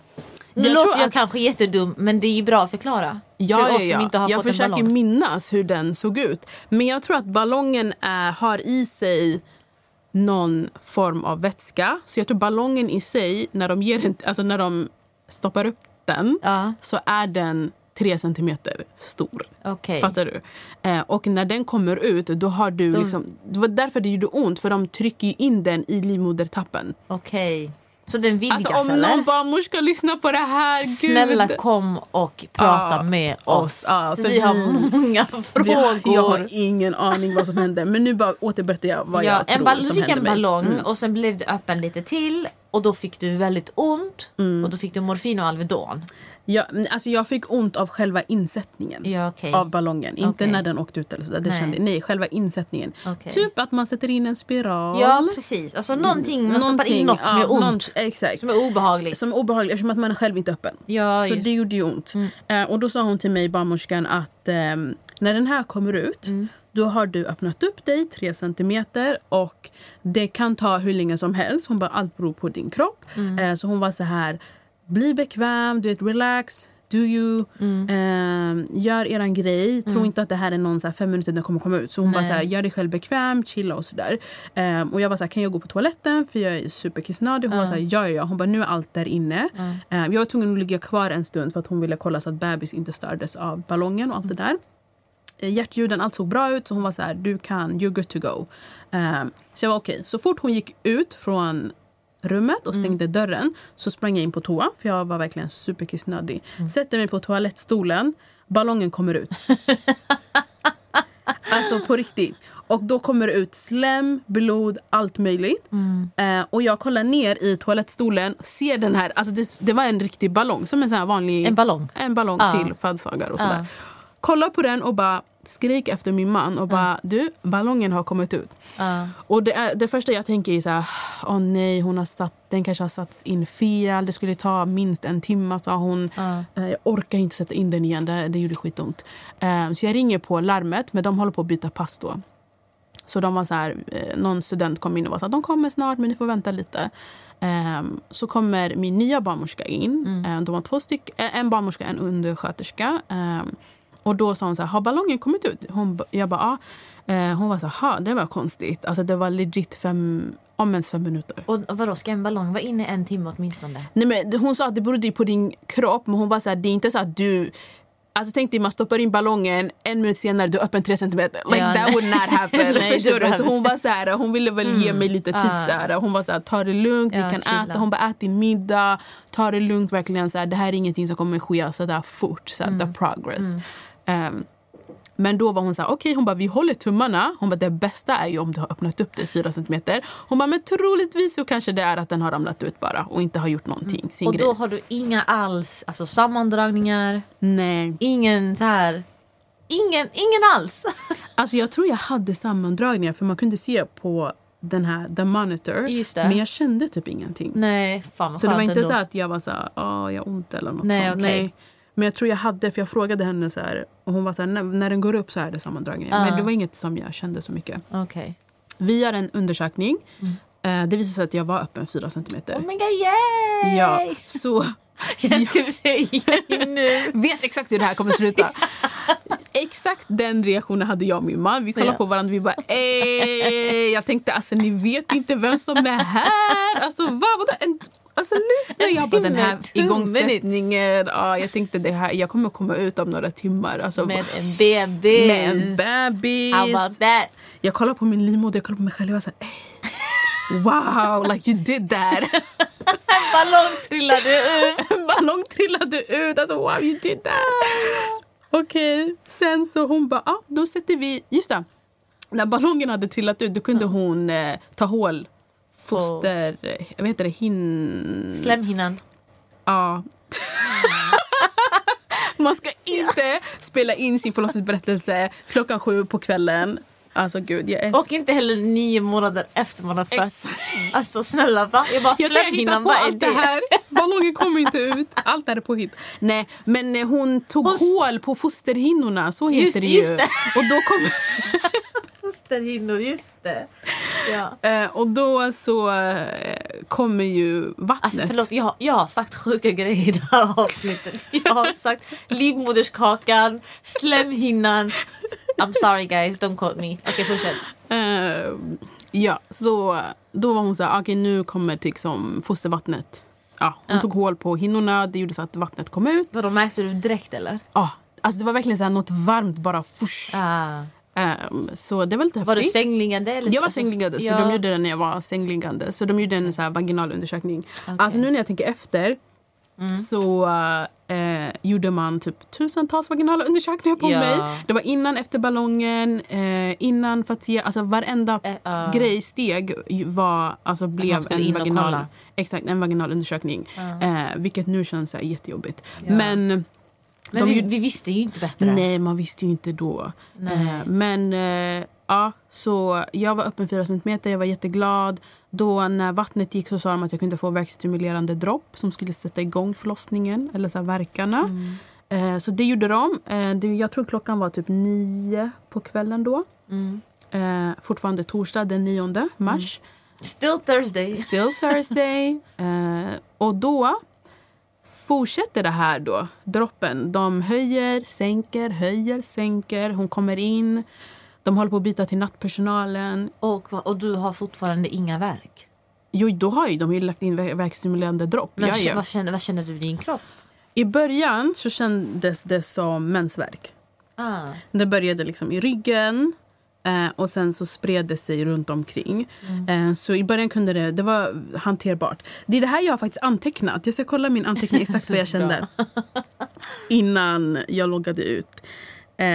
S2: Nu
S1: Jag
S2: låter jag
S1: att-
S2: kanske jättedum men det är ju bra att förklara.
S1: Ja,
S2: för
S1: ja,
S2: oss som
S1: ja.
S2: inte har
S1: jag
S2: fått en
S1: försöker
S2: ballong.
S1: minnas hur den såg ut. Men jag tror att ballongen är, har i sig någon form av vätska. Så jag tror ballongen i sig, när de, ger en, alltså när de stoppar upp den
S2: Ja,
S1: så är den tre centimeter stor.
S2: okej.
S1: Fattar du? Eh, och när den kommer ut, då har du
S2: Då-
S1: liksom... Det var därför det gjorde ont, för de trycker in den i livmodertappen.
S2: Okej. Så den vidgas
S1: Alltså om
S2: eller?
S1: någon barnmorska lyssnar på det här, gud.
S2: Snälla kom och prata
S1: Ja,
S2: med
S1: oss.
S2: för
S1: för
S2: vi har
S1: vi-
S2: många
S1: Vi har-
S2: frågor.
S1: Jag har ingen aning vad som hände. Men nu bara återberättar jag vad
S2: ja,
S1: jag
S2: en
S1: tror
S2: ball-
S1: som
S2: fick
S1: hände
S2: en ballong
S1: Mm.
S2: och sen blev det öppen lite till och då fick du väldigt ont
S1: Mm.
S2: och då fick du morfin och Alvedon.
S1: Ja, men alltså jag fick ont av själva insättningen.
S2: Ja, okej.
S1: Av ballongen. Inte
S2: Okej.
S1: när den åkte ut eller sådär. Det
S2: Nej.
S1: Kände, nej, själva insättningen.
S2: Okej.
S1: Typ att man sätter in en spiral.
S2: Ja precis, alltså någonting, man stoppar in något som
S1: ja,
S2: gör ont.
S1: exakt.
S2: Som är obehagligt.
S1: Som är obehagligt eftersom att man är själv inte är öppen.
S2: Ja,
S1: så
S2: just-
S1: det gjorde ju ont. Eh, och då sa hon till mig, barnmorskan, att ehm, när den här kommer ut
S2: Mm.
S1: då har du öppnat upp dig tre centimeter och det kan ta hur länge som helst. Hon bara, allt beror på din kropp.
S2: Mm.
S1: Eh, så hon var så här, bli bekväm, du vet, relax. Do you,
S2: Mm.
S1: ehm, gör eran grej. Tro inte att det här är någon så här fem minuter den kommer komma ut. Så hon bara
S2: Nej.
S1: så här, gör dig själv bekväm, chilla och sådär. Ehm, och jag var så här, kan jag gå på toaletten? För jag är superkissnödig. Hon var så här, ja, ja, ja. Hon bara, nu är allt där inne. Ehm, jag var tvungen att ligga kvar en stund för att hon ville kolla så att bebis inte stördes av ballongen och allt det där. Eh, Hjärtljuden, allt såg bra ut. Så hon var så här, du kan, you're good to go. Ehm, så jag var okej. Så fort hon gick ut från rummet och stängde dörren så sprang jag in på toa för jag var verkligen superkissnödig. Sätter mig på toalettstolen, ballongen kommer ut. alltså på riktigt. Och då kommer det ut slem, blod, allt möjligt. Eh, och jag kollar ner i toalettstolen, ser den här, alltså det, det var en riktig ballong, som en sån här vanlig
S2: En ballong.
S1: en ballong
S2: Ja.
S1: till födelsedagar och sådär.
S2: Ja.
S1: Kollar på den och bara skrik efter min man och bara du, ballongen har kommit ut. Och det, är, det första jag tänker är så här, åh nej, hon har satt, den kanske har satts in fel. Det skulle ta minst en timme, sa hon. Eh, Jag orkar inte sätta in den igen, det, det gjorde skitont. Eh, Så jag ringer på larmet, men de håller på att byta pass då. Så de var så här, eh, någon student kom in och var så här, de kommer snart men ni får vänta lite. Ehm, så kommer min nya barnmorska in. Ehm, de var två styck, en barnmorska en undersköterska. Ehm, och då sa hon så här, har ballongen kommit ut? Hon, jag bara, ja. Eh, hon var så här, "Ha, det var konstigt. Alltså det var legit fem, om ens fem minuter.
S2: Och vadå, ska en ballong vara inne en timme åtminstone?
S1: Nej, men hon sa att det berodde på din kropp, men hon var så här, det är inte så att du Alltså tänk dig man stoppar in ballongen, en minut senare du är öppen tre centimeter. Like
S2: Ja,
S1: that would not happen.
S2: Nej,
S1: Förstår du? Så hon var så här, hon ville väl ge mig lite tid.
S2: Ah.
S1: Så här. Hon var så här, ta det lugnt,
S2: Ja,
S1: vi kan
S2: chilla.
S1: äta. Hon bara, ät din middag, ta det lugnt verkligen. Så här, det här är ingenting som kommer ske så där fort. Så här,
S2: Mm.
S1: The progress. Ehm, men då var hon så här, okej, hon bara, vi håller tummarna. Hon bara, det bästa är ju om du har öppnat upp det fyra centimeter. Hon bara, men troligtvis så kanske det är att den har ramlat ut bara och inte har gjort någonting. Sin
S2: Och
S1: grej.
S2: då har du inga alls, alltså sammandragningar,
S1: Nej.
S2: ingen så här, ingen, ingen alls.
S1: Alltså jag tror jag hade sammandragningar för man kunde se på den här the monitor. Men jag kände typ ingenting.
S2: Nej, fan
S1: så det var inte
S2: ändå.
S1: så att jag var så här, "Åh, jag har ont eller något
S2: Nej,
S1: sånt.
S2: okej.
S1: Men jag tror jag hade, för jag frågade henne så här, och hon var så här, när, när den går upp så är det sammandragningar.
S2: Ja.
S1: Men det var inget som jag kände så mycket.
S2: Okej.
S1: Vi gör en undersökning. Eh, det visade sig att jag var öppen fyra centimeter.
S2: Oh my god, yay!
S1: ja, så
S2: Jag ska vi igen nu.
S1: vet exakt hur det här kommer sluta. Exakt den reaktionen hade jag och min man. Vi kollade
S2: Ja.
S1: på varandra vi bara ey. Jag tänkte alltså ni vet inte vem som är här. Alltså vad? Vadå? En, alltså lyssna.
S2: En
S1: Jag bara den här igångsättningen. Ja, jag tänkte det här, jag kommer komma ut om några timmar. Alltså,
S2: Med en bebis.
S1: med en bebis.
S2: How about that?
S1: Jag kollar på min livmoder, jag kollar på mig själv och så här. Wow, like you did that.
S2: Ballong trillade ut.
S1: En ballong trillade ut. Alltså wow, you did that. Okej, sen så hon bara, ah, då sätter vi, just det. När ballongen hade trillat ut då kunde hon eh, ta hål foster, vet inte det, hin...
S2: Slemhinnan.
S1: Ja. Man ska inte spela in sin förlossningsberättelse klockan sju på kvällen. Alltså gud, jag är...
S2: Och inte heller nio månader efter man har fött. Alltså snälla va? Jag bara slemhinnan, vad är
S1: det
S2: det?
S1: här. Ballongen kommer inte ut. Allt det här är påhitt. Nej, men eh, hon tog
S2: Hon
S1: hål på fosterhinnorna. Så heter
S2: Just-
S1: det
S2: just
S1: ju.
S2: det.
S1: Och då kom...
S2: vattenhinnor, just det. Ja.
S1: Eh, och då så eh, kommer ju vattnet.
S2: Alltså förlåt, jag, jag har sagt sjuka grejer i det här avsnittet. Jag har sagt livmoderskakan, slemhinnan. I'm sorry guys, don't quote me. Okej, okay, fortsätt.
S1: Eh, ja, så då var hon så här, okej okay, nu kommer liksom fostervattnet. Ja, hon ja. tog hål på hinnorna, det gjorde så att vattnet kom ut.
S2: Vadå, märkte du direkt eller?
S1: Ja, alltså det var verkligen så här, något varmt bara fush. Ah. Um, så det var lite.
S2: Var du sängliggande? Eller
S1: jag var sängliggande, så ja. de gjorde det när jag var sängliggande. Så de gjorde en så här vaginal undersökning. Okay. Alltså nu när jag tänker efter mm. så uh, gjorde man typ tusentals vaginala undersökningar på ja. mig. Det var innan efter ballongen, uh, innan se, alltså varenda uh, grej, steg var, alltså blev en vaginal, exakt, en vaginal undersökning. vilket nu känns här, jättejobbigt. Ja. Men
S2: men vi, vi, visste ju inte bättre.
S1: Nej, man visste ju inte då. Eh, men eh, ja, så jag var öppen 4 cm. Jag var jätteglad. Då när vattnet gick så sa de att jag kunde få verkstimulerande dropp som skulle sätta igång förlossningen eller så här, verkarna. Mm. Eh, så det gjorde de. Eh, det, jag tror klockan var typ nio på kvällen då. Mm. Fortfarande torsdag den 9 mars. Mm.
S2: Still Thursday.
S1: Still Thursday. Och då fortsätter det här då, droppen. De höjer, sänker, höjer, sänker. Hon kommer in. De håller på att byta till nattpersonalen.
S2: Och, och du har fortfarande inga verk?
S1: Jo, då har ju de ju lagt in verkstimulerande dropp.
S2: Men vad, känner, vad känner du i din kropp?
S1: I början så kändes det som mensvärk. Ah. Det började liksom i ryggen. Eh, och sen så spred det sig runt omkring. Mm. Eh, så i början kunde det, det var hanterbart. Det är det här jag har faktiskt antecknat. Jag ska kolla min anteckning exakt vad jag kände. innan jag loggade ut. Eh,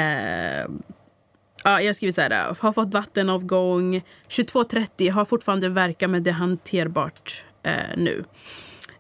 S1: ja, jag skriver så här. Har fått vattenavgång. 22.30. Har fortfarande verkat men det hanterbart eh, nu.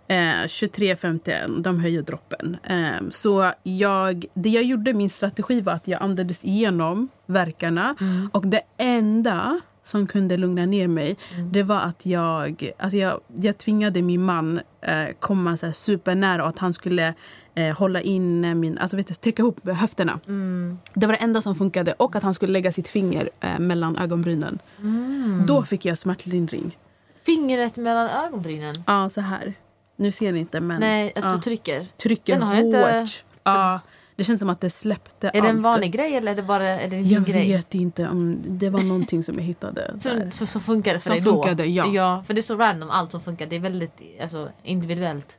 S1: Eh, 23.51, de höjer droppen. Eh, så jag, det jag gjorde, min strategi var att jag andades igenom verkarna. Mm. Och det enda som kunde lugna ner mig mm. det var att jag, alltså jag, jag tvingade min man eh, komma så här supernära och att han skulle eh, hålla in min, alltså vet du, trycka ihop höfterna. Mm. Det var det enda som funkade. Och att han skulle lägga sitt finger eh, mellan ögonbrynen. Mm. Då fick jag smärtlindring.
S2: Fingret mellan ögonbrynen?
S1: Ja, så här. Nu ser ni inte men...
S2: Nej, att ja. du trycker.
S1: Trycker Den har hårt. Inte... Ja, det känns som att det släppte
S2: Är allt. det en vanlig grej eller är det bara är det en
S1: Jag
S2: grej?
S1: vet inte. om Det var någonting som jag hittade.
S2: Så, så, så funkar det för
S1: som
S2: dig
S1: då? Funkade, ja.
S2: ja. För det är så random allt som funkar. Det är väldigt alltså, individuellt.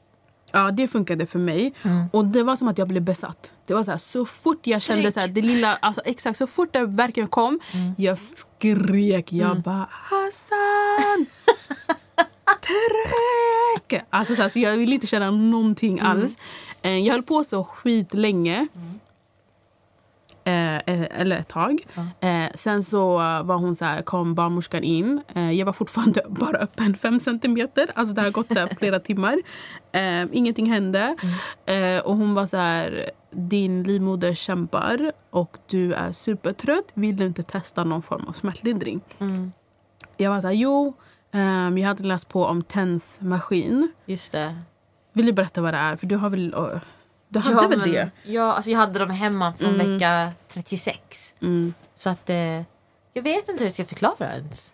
S1: Ja, det funkade för mig. Mm. Och det var som att jag blev besatt. Det var så, här, så fort jag kände så här, det lilla, alltså exakt så fort det verkligen kom, mm. jag skrek. Jag mm. bara Hassan! Tryck! Alltså så, här, så jag ville inte känna någonting mm. alls. Eh, jag höll på så skitlänge. Mm. Eh, eh, eller ett tag. Mm. Eh, sen så var hon så här, kom barnmorskan in. Eh, jag var fortfarande bara öppen fem centimeter. Alltså det har gått så här, flera timmar. Eh, ingenting hände. Mm. och hon var så här, din livmoder kämpar och du är supertrött. Vill du inte testa någon form av smärtlindring? Mm. Jag var så här, jo. Um, jag hade läst på om TENS maskin.
S2: Just det.
S1: Vill du berätta vad det är? För du har väl... Uh, du hade ja, väl men, det?
S2: Ja, alltså jag hade dem hemma från mm. vecka 36. Mm. Så att... Uh, jag vet inte hur jag ska förklara ens.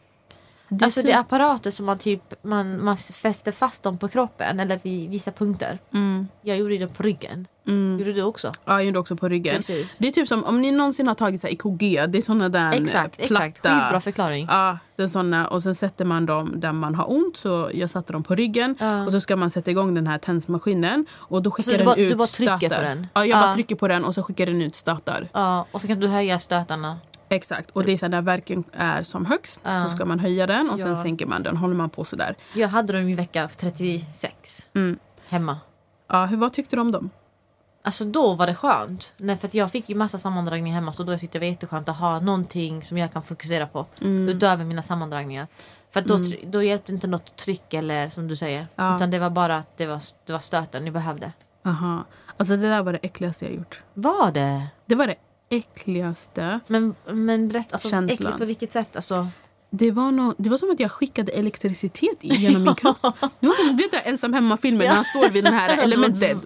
S2: Det alltså så... det är apparater som man typ man, man fäster fast dem på kroppen eller vid vissa punkter. Mm. Jag gjorde det på ryggen. Mm. Gjorde du också?
S1: Ja, jag gjorde också på ryggen. Precis. Det är typ som om ni någonsin har tagit så EKG. Det är såna där
S2: exakt, platta. Exakt, skitbra förklaring.
S1: Ja, det är såna, och sen sätter man dem där man har ont. Så jag satte dem på ryggen. Uh. Och så ska man sätta igång den här tensmaskinen. Och då skickar den
S2: bara,
S1: ut
S2: Du bara trycker stötar. på den?
S1: Ja, jag uh. bara trycker på den och så skickar den ut stötar.
S2: Ja, och så kan du höja stötarna.
S1: Exakt. Och det är så när verken är som högst uh. så ska man höja den och ja. sen sänker man den. Håller man på sådär.
S2: Jag hade dem i vecka 36. Mm. Hemma.
S1: Ja, hur, vad tyckte du om dem?
S2: Alltså då var det skönt. Nej, för jag fick ju massa sammandragningar hemma så då tyckte jag det var jätteskönt att ha någonting som jag kan fokusera på. Mm. Utöver mina sammandragningar. För då, mm. då hjälpte inte något tryck eller som du säger. Ja. Utan det var bara att det var, det var stöten ni behövde.
S1: Aha. Alltså det där var det äckligaste jag gjort.
S2: Var det?
S1: Det var det äckligaste
S2: Men, men berätta, alltså, äckligt på vilket sätt? Alltså...
S1: det var, no, det var som att jag skickade elektricitet genom min kropp. Det var som du vet, ensam hemma-filmen när han står vid den här elementet.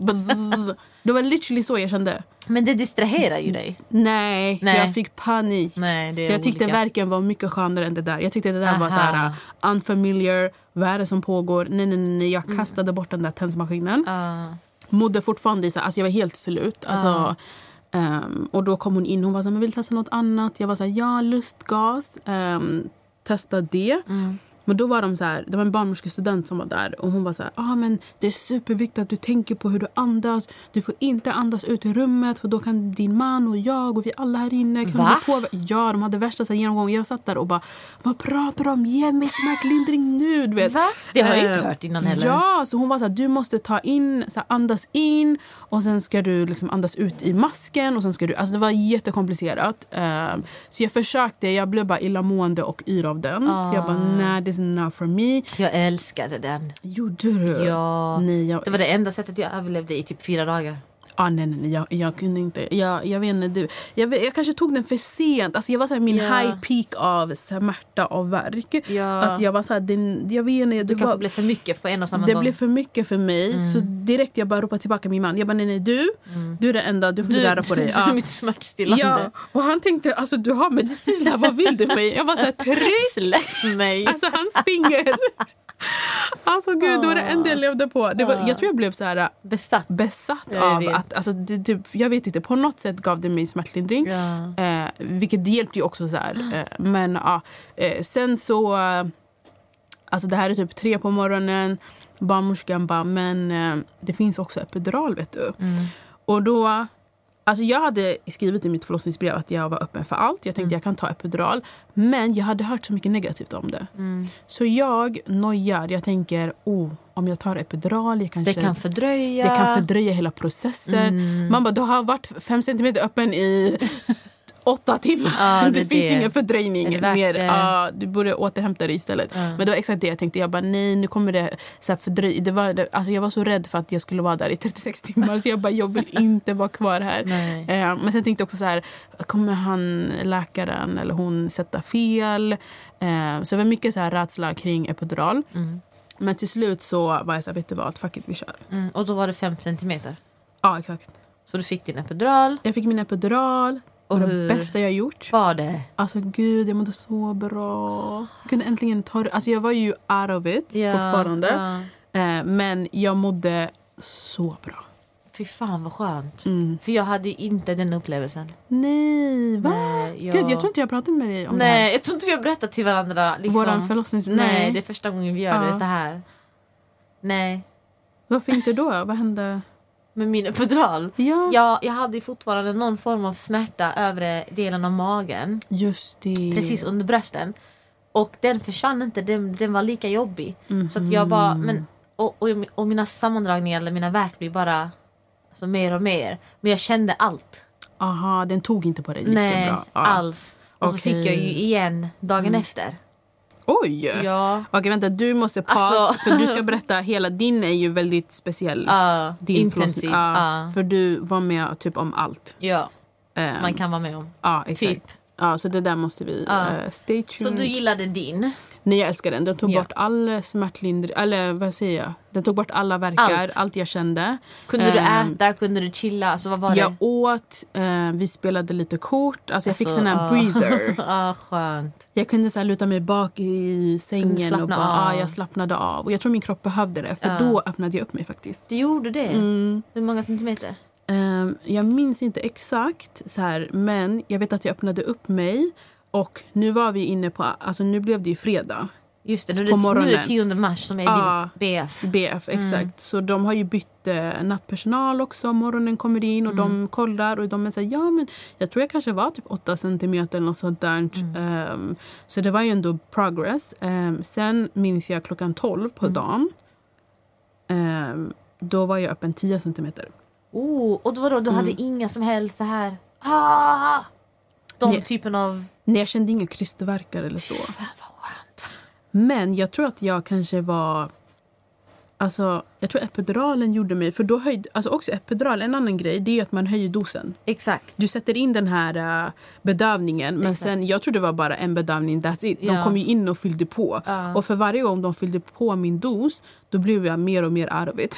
S1: Det var literally så jag kände.
S2: Men det distraherar ju dig.
S1: Nej,
S2: Nej.
S1: jag fick panik.
S2: Nej, det är
S1: jag tyckte
S2: olika.
S1: verken var mycket skönare än det där. Jag tyckte det där var
S2: Aha.
S1: så här uh, unfamiliar. Vad är det som pågår? Nej, nej, nej. Jag kastade bort den där tensmaskinen.
S2: Ja.
S1: Mådde fortfarande i så här, alltså jag var helt slut. Alltså, Um, och då kom hon in hon var så här, men vill testa något annat? Jag var så här, ja lustgas. Um, testa det.
S2: Mm.
S1: Men då var de så här, det var en barnmorskestudent som var där och hon var så här, ah, men det är superviktigt att du tänker på hur du andas. Du får inte andas ut i rummet för då kan din man och jag och vi alla här inne kan
S2: Va?
S1: påver- Ja, de hade värsta så här, genomgången. Jag satt där och bara, vad pratar du om? Ge mig smärtlindring nu! Du vet.
S2: Va? Det har jag inte
S1: Eh,
S2: hört innan heller.
S1: Ja, så hon var så här, du måste ta in, så här, andas in och sen ska du liksom andas ut i masken och sen ska du, alltså det var jättekomplicerat. Eh, så jag försökte, jag blev bara illamående och yr av den. Så jag bara,
S2: Ah.
S1: nej this is not for me.
S2: Jag älskade den.
S1: Gjorde du?
S2: Ja.
S1: Nej, jag,
S2: Det var det enda sättet jag överlevde i typ fyra dagar.
S1: Ah, nej, nej, jag, jag kunde inte. Jag, jag vet inte, du. Jag, jag kanske tog den för sent. Alltså jag var så här, min
S2: Ja.
S1: high peak av smärta och värk.
S2: Ja.
S1: Att jag var så här, den, jag vet inte.
S2: Du
S1: det
S2: kanske
S1: var,
S2: blev för mycket på en och samma
S1: det
S2: gång.
S1: blev för mycket för mig. Så direkt jag bara ropade tillbaka min man. Jag bara, nej, nej, du. Du är det enda, du får
S2: du,
S1: röra på dig.
S2: du
S1: Ja.
S2: är mitt smärtstillande.
S1: Ja, och han tänkte alltså du har medicin här, vad vill du mig? Jag bara såhär tryck!
S2: Släpp mig.
S1: Alltså hans finger. Alltså gud, det var det enda jag levde på. Det var, jag tror jag blev så här
S2: Besatt.
S1: besatt
S2: jag
S1: av
S2: vet.
S1: att, alltså, det, typ, jag vet inte, på något sätt gav det mig smärtlindring.
S2: Ja.
S1: Eh, vilket det hjälpte ju också så här. Eh, men ja, eh, sen så, eh, alltså det här är typ tre på morgonen. Barnmorskan bara, men eh, det finns också epidural vet du.
S2: Mm.
S1: Och då, alltså jag hade skrivit i mitt förlossningsbrev att jag var öppen för allt. Jag tänkte jag kan ta epidural. Men jag hade hört så mycket negativt om det.
S2: Mm.
S1: Så jag nojar. Jag tänker, oh, om jag tar epidural, jag kanske,
S2: Det kan fördröja.
S1: det kan fördröja hela processen.
S2: Mm.
S1: Man bara, du har varit fem centimeter öppen i åtta timmar.
S2: Ja,
S1: det
S2: det
S1: finns
S2: det.
S1: ingen fördröjning mer. Ja, du borde återhämta dig istället.
S2: Ja.
S1: Men det var exakt det jag tänkte. Jag bara, nej nu kommer det så fördröj. Det var, det, alltså jag var så rädd för att jag skulle vara där i 36 timmar. Så jag bara, jag vill inte vara kvar här. Eh, men sen tänkte jag också så här, kommer han, läkaren eller hon sätta fel? Eh, så det var mycket så här rädsla kring epidural.
S2: Mm.
S1: Men till slut så var jag så här, vet du vad, fuck it, vi kör.
S2: Mm. Och då var det fem centimeter.
S1: Ja, exakt.
S2: Så du fick din epidural.
S1: Jag fick min epidural.
S2: Och
S1: det bästa jag gjort.
S2: var det?
S1: Alltså gud, jag mådde så bra. Jag kunde äntligen ta det. Alltså jag var ju out of it fortfarande.
S2: Ja.
S1: Eh, men jag mådde så bra.
S2: Fy fan vad skönt.
S1: Mm.
S2: För jag hade ju inte den upplevelsen.
S1: Nej, va?
S2: Nej, jag...
S1: Gud, jag tror inte jag pratade med dig om det här.
S2: Nej, jag tror inte vi har berättat till varandra. Liksom.
S1: Våran förlossnings...
S2: Nej.
S1: Nej.
S2: det är första gången vi gör
S1: Ja.
S2: det så här. Nej,
S1: Varför inte då? Vad hände?
S2: Med min epidural.
S1: Ja,
S2: Jag, jag hade fortfarande någon form av smärta övre delen av magen.
S1: just det.
S2: Precis under brösten. Och den försvann inte, den, den var lika jobbig.
S1: Mhm.
S2: Så att jag bara, men, och, och, och mina sammandragningar eller mina värk blir bara alltså, mer och mer. Men jag kände allt.
S1: Aha, den tog inte på dig lika
S2: Nej,
S1: bra. Ja.
S2: alls. Och så
S1: Okej. Mm.
S2: fick jag ju igen dagen efter.
S1: Oj!
S2: Ja.
S1: Okej, vänta. Du måste paus.
S2: Alltså-
S1: För du ska berätta, hela din är ju väldigt speciell.
S2: Ja,
S1: din
S2: intensiv.
S1: Ja. För du var med typ om allt.
S2: ja,
S1: Ehm,
S2: man kan vara med om.
S1: Ja, exakt.
S2: Typ.
S1: Ja, så det där måste vi... Eh, stay
S2: Så
S1: tuned.
S2: du gillade din?
S1: Nej, jag älskar den. Den tog
S2: Ja.
S1: bort all smärtlindring... Eller vad säger jag? Den tog bort alla verkar, allt,
S2: Allt.
S1: jag kände.
S2: Kunde du
S1: Ehm,
S2: äta? Kunde du chilla? Alltså, vad var
S1: Jag
S2: det?
S1: åt, eh, vi spelade lite kort. Alltså jag fick
S2: Alltså,
S1: sån här
S2: ja.
S1: breather.
S2: Ja, skönt.
S1: Jag kunde så här luta mig bak i sängen och bara,
S2: av.
S1: ah, jag slappnade av. Och jag tror min kropp behövde det, för
S2: Ja.
S1: då öppnade jag upp mig faktiskt.
S2: Du gjorde det?
S1: Mm.
S2: Hur många centimeter?
S1: Ehm, jag minns inte exakt, så här, men jag vet att jag öppnade upp mig. Och nu var vi inne på, alltså nu blev det ju fredag.
S2: Just det, är
S1: På
S2: det, nu är det
S1: morgonen.
S2: 10 mars som är
S1: Ja.
S2: din BF.
S1: BF, exakt.
S2: Mm.
S1: Så de har ju bytt eh, nattpersonal också. Morgonen kommer in och
S2: Mm.
S1: de kollar och de är såhär, ja men jag tror jag kanske var typ 8 centimeter eller något sånt där.
S2: Mm.
S1: Ehm, så det var ju ändå progress. Ehm, sen minns jag klockan 12 på
S2: Mm.
S1: dagen. Ehm, då var jag öppen 10 centimeter.
S2: Oh, och då, vadå, du
S1: Mm.
S2: hade inga som helst så här... Ah, de
S1: Nej.
S2: typen av...
S1: Nej, jag kände inga krystvärkar eller så.
S2: Fan vad skönt.
S1: Men jag tror att jag kanske var... Alltså, Jag tror epiduralen gjorde mig... För då höjde, alltså också epidural, en annan grej, det är att man höjer dosen.
S2: Exakt.
S1: Du sätter in den här uh, bedövningen, men
S2: Exakt.
S1: sen, jag tror det var bara en bedövning, that's it. De
S2: Ja.
S1: kom ju in och fyllde på.
S2: Ja.
S1: Och för varje gång de fyllde på min dos, då blev jag mer och mer arvigt.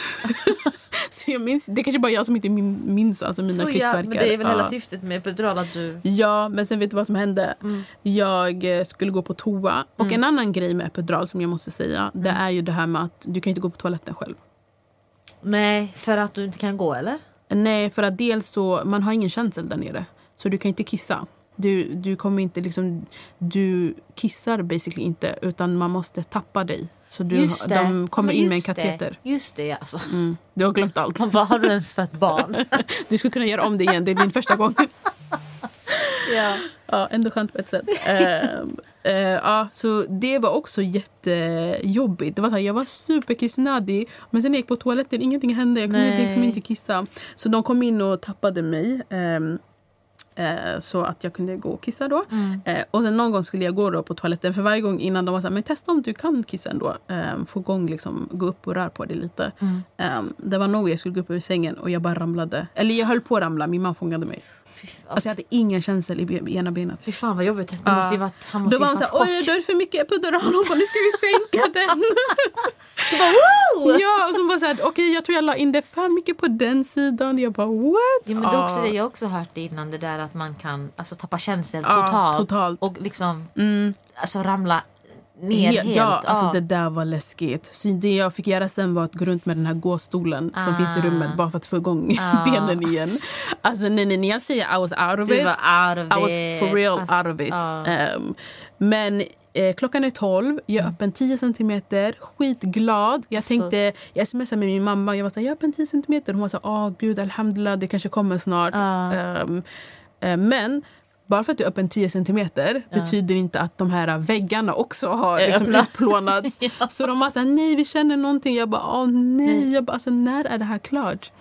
S1: så jag minns, det kanske bara jag som inte min, minns alltså mina
S2: Så ja, men det är väl hela syftet med epidural att du...
S1: Ja, men sen vet du vad som hände?
S2: Mm.
S1: Jag eh, skulle gå på toa. Och en annan grej med epidural som jag måste säga, det
S2: Mm.
S1: är ju det här med att du kan inte gå på toaletten själv.
S2: Nej, för att du inte kan gå eller?
S1: Nej, för att dels så, man har ingen känsel där nere. Så du kan inte kissa. Du, du kommer inte liksom, du kissar basically inte utan man måste tappa dig. Så du,
S2: Just det.
S1: de kommer in med en kateter.
S2: Det. Just det, alltså.
S1: Mm, du har glömt allt.
S2: Man bara, har du ens fött barn?
S1: Du skulle kunna göra om det igen, det är din första gång.
S2: ja.
S1: Ja, ändå skönt på ett sätt. Ehm, eh, ja, så det var också jättejobbigt. Det var så här, jag var superkissnödig, men sen jag gick på toaletten, ingenting hände. Jag kunde
S2: Nej.
S1: liksom inte kissa. Så de kom in och tappade mig. ehm, eh, så att jag kunde gå och kissa då.
S2: Mm.
S1: Eh, och sen någon gång skulle jag gå då på toaletten. För varje gång innan de var så här, men testa om du kan kissa ändå. Um, få igång, liksom, gå upp och rör på det lite.
S2: Mm.
S1: Ehm, det var någon gång jag skulle gå upp ur sängen och jag bara ramlade. Eller jag höll på att ramla, min man fångade mig. Alltså jag hade ingen känsel i ena benet.
S2: Fy fan vad jobbigt. Det måste ju varit, han måste
S1: Då var
S2: fått
S1: såhär, oj då är det för mycket epidural. Hon bara, nu ska vi sänka den.
S2: Du bara, wow!
S1: ja, och så bara såhär, okej jag tror jag la in det för mycket på den sidan. Jag bara, what?
S2: Ja, men det är också det jag har också hört det innan, det där att man kan alltså, tappa känsel
S1: Ja,
S2: totalt.
S1: totalt.
S2: Och liksom
S1: Mm.
S2: alltså, ramla ner
S1: He-
S2: helt.
S1: Ja, alltså
S2: Ja.
S1: det där var läskigt. Så det jag fick göra sen var att gå runt med den här gåstolen som
S2: Ah.
S1: finns i rummet bara för att få igång
S2: Ah.
S1: benen igen. Alltså nej, nej, när jag säger I was out of
S2: Du
S1: it.
S2: var out of
S1: I was for real
S2: Alltså,
S1: out of it.
S2: ja.
S1: Ehm, men eh, klockan är 12, jag är
S2: Mm.
S1: öppen 10 centimeter, skitglad. Jag
S2: Så-
S1: tänkte, jag smsade med min mamma, jag var såhär, jag är öppen 10 centimeter. Hon var såhär, åh gud alhamdulillah, det kanske kommer snart.
S2: Ja.
S1: Ehm, eh, men bara för att du är öppen 10 centimeter betyder inte att de här väggarna också har liksom utplånats.
S2: Ja.
S1: Så de var såhär, nej vi känner någonting. Jag bara, åh nej. Jag bara, alltså, när är det här klart?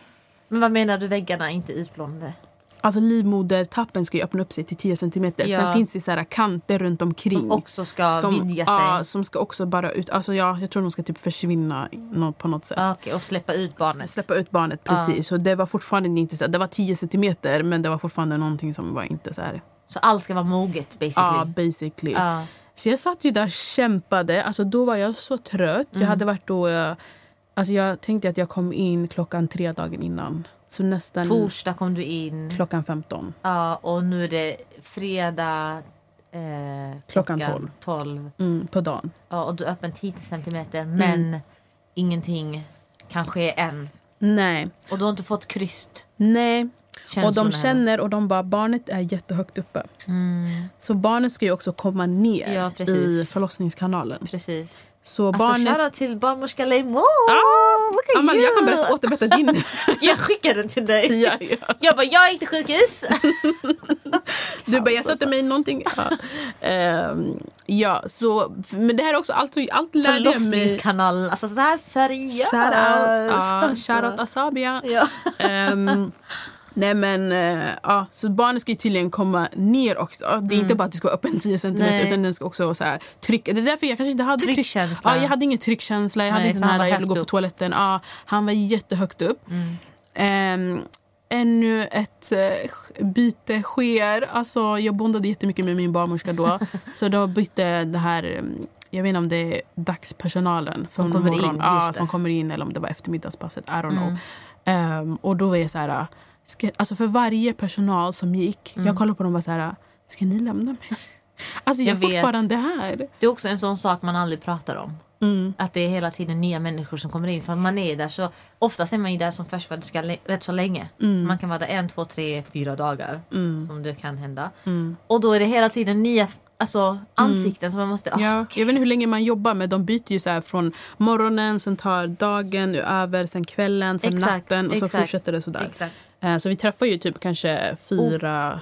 S2: Men vad menar du väggarna inte utplånade?
S1: Alltså livmodertappen ska ju öppna upp sig till 10 centimeter.
S2: Ja.
S1: Sen finns det så här kanter runt omkring.
S2: Som också ska, vidga sig?
S1: Ja, som ska också bara ut. Alltså ja, jag tror de ska typ försvinna på något sätt.
S2: Ah, Okej, och släppa ut barnet?
S1: Släppa ut barnet, precis. Så det var fortfarande inte så här, Det var 10 centimeter men det var fortfarande någonting som var inte så här.
S2: Så allt ska vara moget basically?
S1: Ja, basically.
S2: Ja.
S1: Så jag satt ju där och kämpade. Alltså då var jag så trött. Jag
S2: Mm.
S1: hade varit då... eh, Alltså jag tänkte att jag kom in klockan tre dagen innan. Så nästan
S2: Torsdag kom du in.
S1: klockan 15.
S2: Ja, och nu är det fredag eh,
S1: Klockan 12.
S2: 12.
S1: Mm, på dagen.
S2: Ja, och du är öppen 10 centimeter
S1: Mm.
S2: men ingenting kan ske än.
S1: Nej.
S2: Och du har inte fått kryst.
S1: Nej. Och
S2: känslorna
S1: de
S2: än.
S1: känner och de bara barnet är jättehögt uppe.
S2: Mm,
S1: Så barnet ska ju också komma ner
S2: Ja,
S1: i förlossningskanalen.
S2: precis.
S1: Så
S2: Alltså
S1: barnet...
S2: shoutout till barnmorska Leymon!
S1: Ah, Amalia, jag kan berätta, återberätta din.
S2: Ska jag skicka den till dig?
S1: ja, ja.
S2: Jag bara, jag gick till sjukhus.
S1: Du bara, jag satte mig i någonting. Ja. Ehm, ja, så, men det här är också allt, allt lärde jag mig.
S2: Förlossningskanalen, alltså så här seriöst.
S1: Shoutout,
S2: Alltså.
S1: shoutout Asabia.
S2: Ja.
S1: Ehm, nej men, eh, ja, så barnet ska ju tydligen komma ner också. Det är inte bara att du ska vara öppen 10 cm utan den ska också så här, trycka. Det är därför jag kanske inte hade tryck-
S2: Tryckkänsla.
S1: Ja, jag hade ingen tryckkänsla. Jag hade
S2: Nej,
S1: inte den här jag ville gå på toaletten. Ja, han var jättehögt upp.
S2: Mm.
S1: Ehm, ännu ett eh, byte sker. Alltså, jag bondade jättemycket med min barnmorska då. så då bytte det här... mm, Jag vet inte om det är dagspersonalen
S2: Som
S1: från
S2: kommer in,
S1: morgon.
S2: just
S1: Ja, som kommer in eller om det var eftermiddagspasset. I don't know.
S2: Mm.
S1: Ehm, och då var jag så här... Ska, alltså för varje personal som gick, jag kollade på dem och var så här... Ska ni lämna mig? Alltså jag,
S2: Jag
S1: är fortfarande här.
S2: Det är också en sån sak man aldrig pratar om.
S1: Mm.
S2: Att det är hela tiden nya människor som kommer in. För man är där så, oftast är man ju där som förstföderska rätt så länge.
S1: Mm.
S2: Man kan vara där en, två, tre, fyra dagar.
S1: Mm.
S2: Som det kan hända.
S1: Mm.
S2: Och då är det hela tiden nya alltså, ansikten som man måste... ah,
S1: Ja,
S2: okej.
S1: Jag vet inte hur länge man jobbar men de byter ju så här från morgonen, sen tar dagen över, sen kvällen, sen
S2: Exakt,
S1: natten och så
S2: exakt.
S1: fortsätter det sådär.
S2: Exakt.
S1: Eh, Så vi träffar ju typ kanske fyra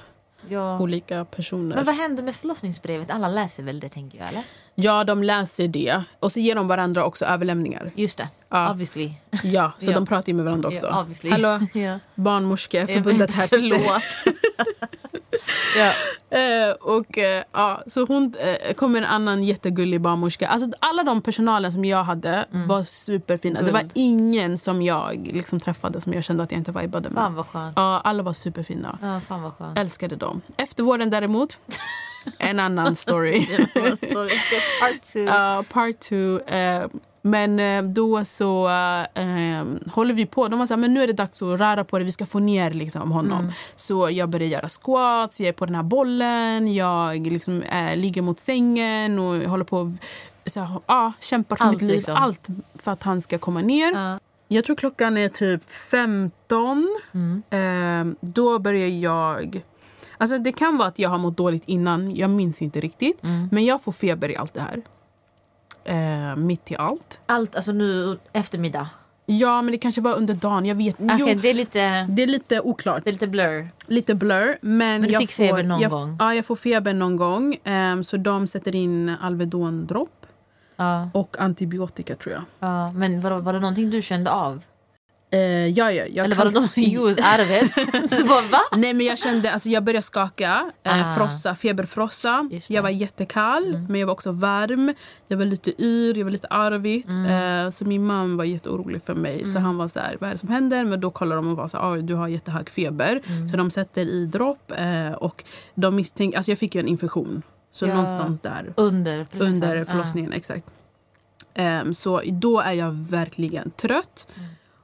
S2: Ja.
S1: olika personer.
S2: Men vad händer med förlossningsbrevet? Alla läser väl det tänker jag eller?
S1: Ja, de läser det. Och så ger de varandra också överlämningar.
S2: Just det,
S1: Ja.
S2: obviously.
S1: Ja, så
S2: Ja.
S1: de pratar ju med varandra också.
S2: Ja, obviously.
S1: Hallå,
S2: Ja.
S1: barnmorskeförbundet här.
S2: Förlåt. ja.
S1: Eh, och eh, ja, så hon eh, kom en annan jättegullig barnmorska. Alltså, alla de personalen som jag hade var superfina. Det var
S2: Guld.
S1: ingen som jag liksom träffade som jag kände att jag inte vibade med.
S2: Fan vad skönt.
S1: Ja, alla var superfina.
S2: Ja, fan vad skönt.
S1: Älskade dem. Eftervården däremot, en annan story.
S2: Part two.
S1: Ja, part two. Eh, men eh, då så eh, håller vi på. De var så här, men nu är det dags att röra på det. Vi ska få ner liksom, honom. Så jag börjar göra squats, jag är på den här bollen. Jag liksom, eh, ligger mot sängen och håller på så här, ja, kämpar för
S2: Allt,
S1: mitt liv.
S2: liksom.
S1: Allt för att han ska komma ner.
S2: Ja.
S1: Jag tror klockan är typ 15.
S2: Mm.
S1: Eh, då börjar jag... Alltså det kan vara att jag har mått dåligt innan. Jag minns inte riktigt.
S2: Mm.
S1: Men jag får feber i allt det här. Eh, mitt i allt.
S2: Allt, alltså nu eftermiddag.
S1: Ja, men det kanske var under dagen. Jag vet
S2: Okej,
S1: jo,
S2: det är lite...
S1: Det är lite oklart.
S2: Det är lite blur.
S1: Lite blur. Men,
S2: Men
S1: jag
S2: fick
S1: får,
S2: feber någon
S1: jag,
S2: gång?
S1: Ja, jag får feber någon gång. Ehm, så de sätter in Alvedon-dropp
S2: Ja,
S1: och antibiotika tror jag.
S2: ja. Men var, var det någonting du kände av?
S1: Eh, ja, ja, jag
S2: Eller var det bara, va?
S1: Nej men jag kände, alltså jag började skaka, eh,
S2: Ah.
S1: frossa, feberfrossa. Jag var jättekall men jag var också varm. Jag var lite yr, jag var lite arvigt. Eh, så min man var jätteorolig för mig. Så han var så här, vad är det som händer? Men då kollar de och var så här, "Oj, du har jättehög feber. Så de sätter i dropp eh, och de misstänker, alltså jag fick ju en infektion. Så
S2: Ja.
S1: någonstans där
S2: Under
S1: under förlossningen, exakt. Ehm, så då är jag verkligen trött.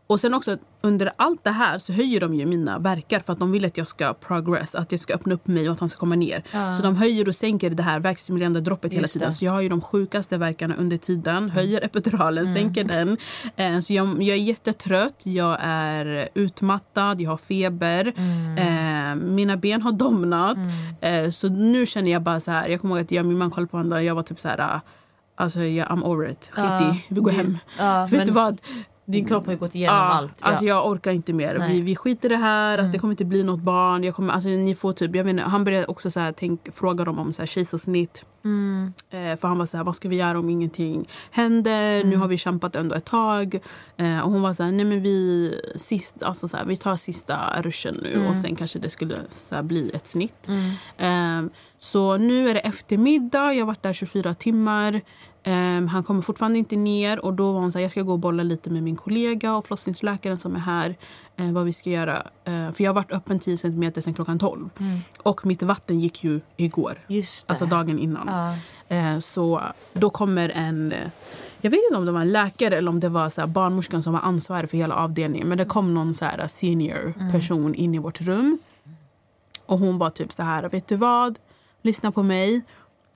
S1: Och sen också under allt det här så höjer de ju mina verkar för att de vill att jag ska progress, att jag ska öppna upp mig och att han ska komma ner.
S2: Ja.
S1: Så de höjer och sänker det här verkstimulerande droppet hela
S2: Just
S1: tiden.
S2: det.
S1: Så jag har ju de sjukaste verkarna under tiden, höjer epiduralen, sänker den. Eh, så jag, jag är jättetrött, jag är utmattad, jag har feber. Eh, mina ben har domnat. Eh, så nu känner jag bara så här, jag kommer ihåg att jag min man kollade på varandra och jag var typ så här, ah, alltså jag, I'm over it, skit i, vi går hem.
S2: Ja,
S1: Vet
S2: men
S1: du vad?
S2: Din kropp har ju gått igenom
S1: Ja,
S2: allt. Ja.
S1: Alltså jag orkar inte mer.
S2: Nej.
S1: Vi, vi skiter i det här. Alltså det kommer inte bli något barn. Jag kommer, alltså ni får typ, jag inte, han började också så här, tänk, fråga dem om så här, kejsarsnitt.
S2: Mm.
S1: Eh, för han var så här, vad ska vi göra om ingenting händer?
S2: Mm.
S1: Nu har vi kämpat ändå ett tag. Eh, och hon var så här, nej men vi, sist, alltså så här, vi tar sista ruschen nu
S2: Mm.
S1: och sen kanske det skulle så här, bli ett snitt. Eh, så nu är det eftermiddag, jag har varit där 24 timmar. Eh, han kommer fortfarande inte ner och då var hon så här, jag ska gå och bolla lite med min kollega och förlossningsläkaren som är här. Eh, vad vi ska göra. Eh, för jag har varit öppen 10 centimeter sedan klockan 12. Och mitt vatten gick ju igår. Alltså dagen innan. Eh, så då kommer en... Jag vet inte om det var en läkare eller om det var så barnmorskan som var ansvarig för hela avdelningen. Men det kom någon så här senior person in i vårt rum. Och hon var typ så här, vet du vad? Lyssna på mig.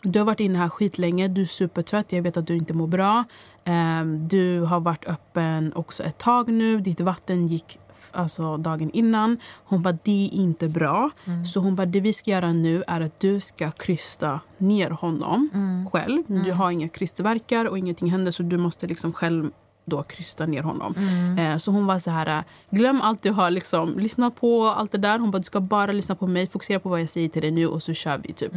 S1: Du har varit inne här skitlänge, du är supertrött, jag vet att du inte mår bra. Ehm, du har varit öppen också ett tag nu, ditt vatten gick alltså dagen innan. Hon bara, det är inte bra. Så hon bara, det vi ska göra nu är att du ska krysta ner honom själv. Du har inga krystvärkar och ingenting händer så du måste liksom själv då krysta ner honom. Eh, så hon var så här, glöm allt du har liksom lyssnat på, allt det där. Hon bara, du ska bara lyssna på mig, fokusera på vad jag säger till dig nu och så kör vi typ.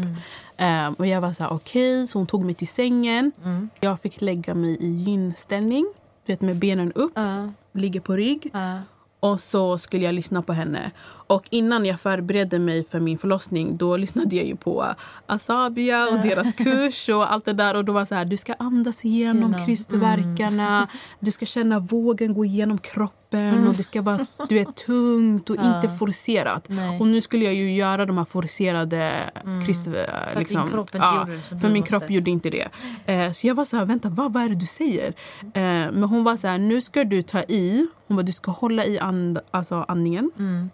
S1: Eh, och jag var så här, okej, så hon tog mig till sängen. Jag fick lägga mig i gynställning, du vet med benen upp,
S2: Ja.
S1: ligger på rygg.
S2: Ja.
S1: Och så skulle jag lyssna på henne. Och innan jag förberedde mig för min förlossning då lyssnade jag ju på Asabia och deras kurs och allt det där. Och då var så här, du ska andas igenom
S2: Genom.
S1: krystverkarna. Du ska känna vågen gå igenom kroppen och det ska vara du vet, tungt och inte forcerat.
S2: Nej.
S1: Och nu skulle jag ju göra de här forcerade kryst...
S2: att
S1: Liksom,
S2: din kropp inte
S1: ja,
S2: gjorde det som
S1: för min
S2: måste.
S1: kropp gjorde inte det. Eh, så jag var så här, vänta, vad, vad är det du säger? Eh, men hon var så här, nu ska du ta i. Hon bara, du ska hålla i and, alltså andningen.
S2: Mm.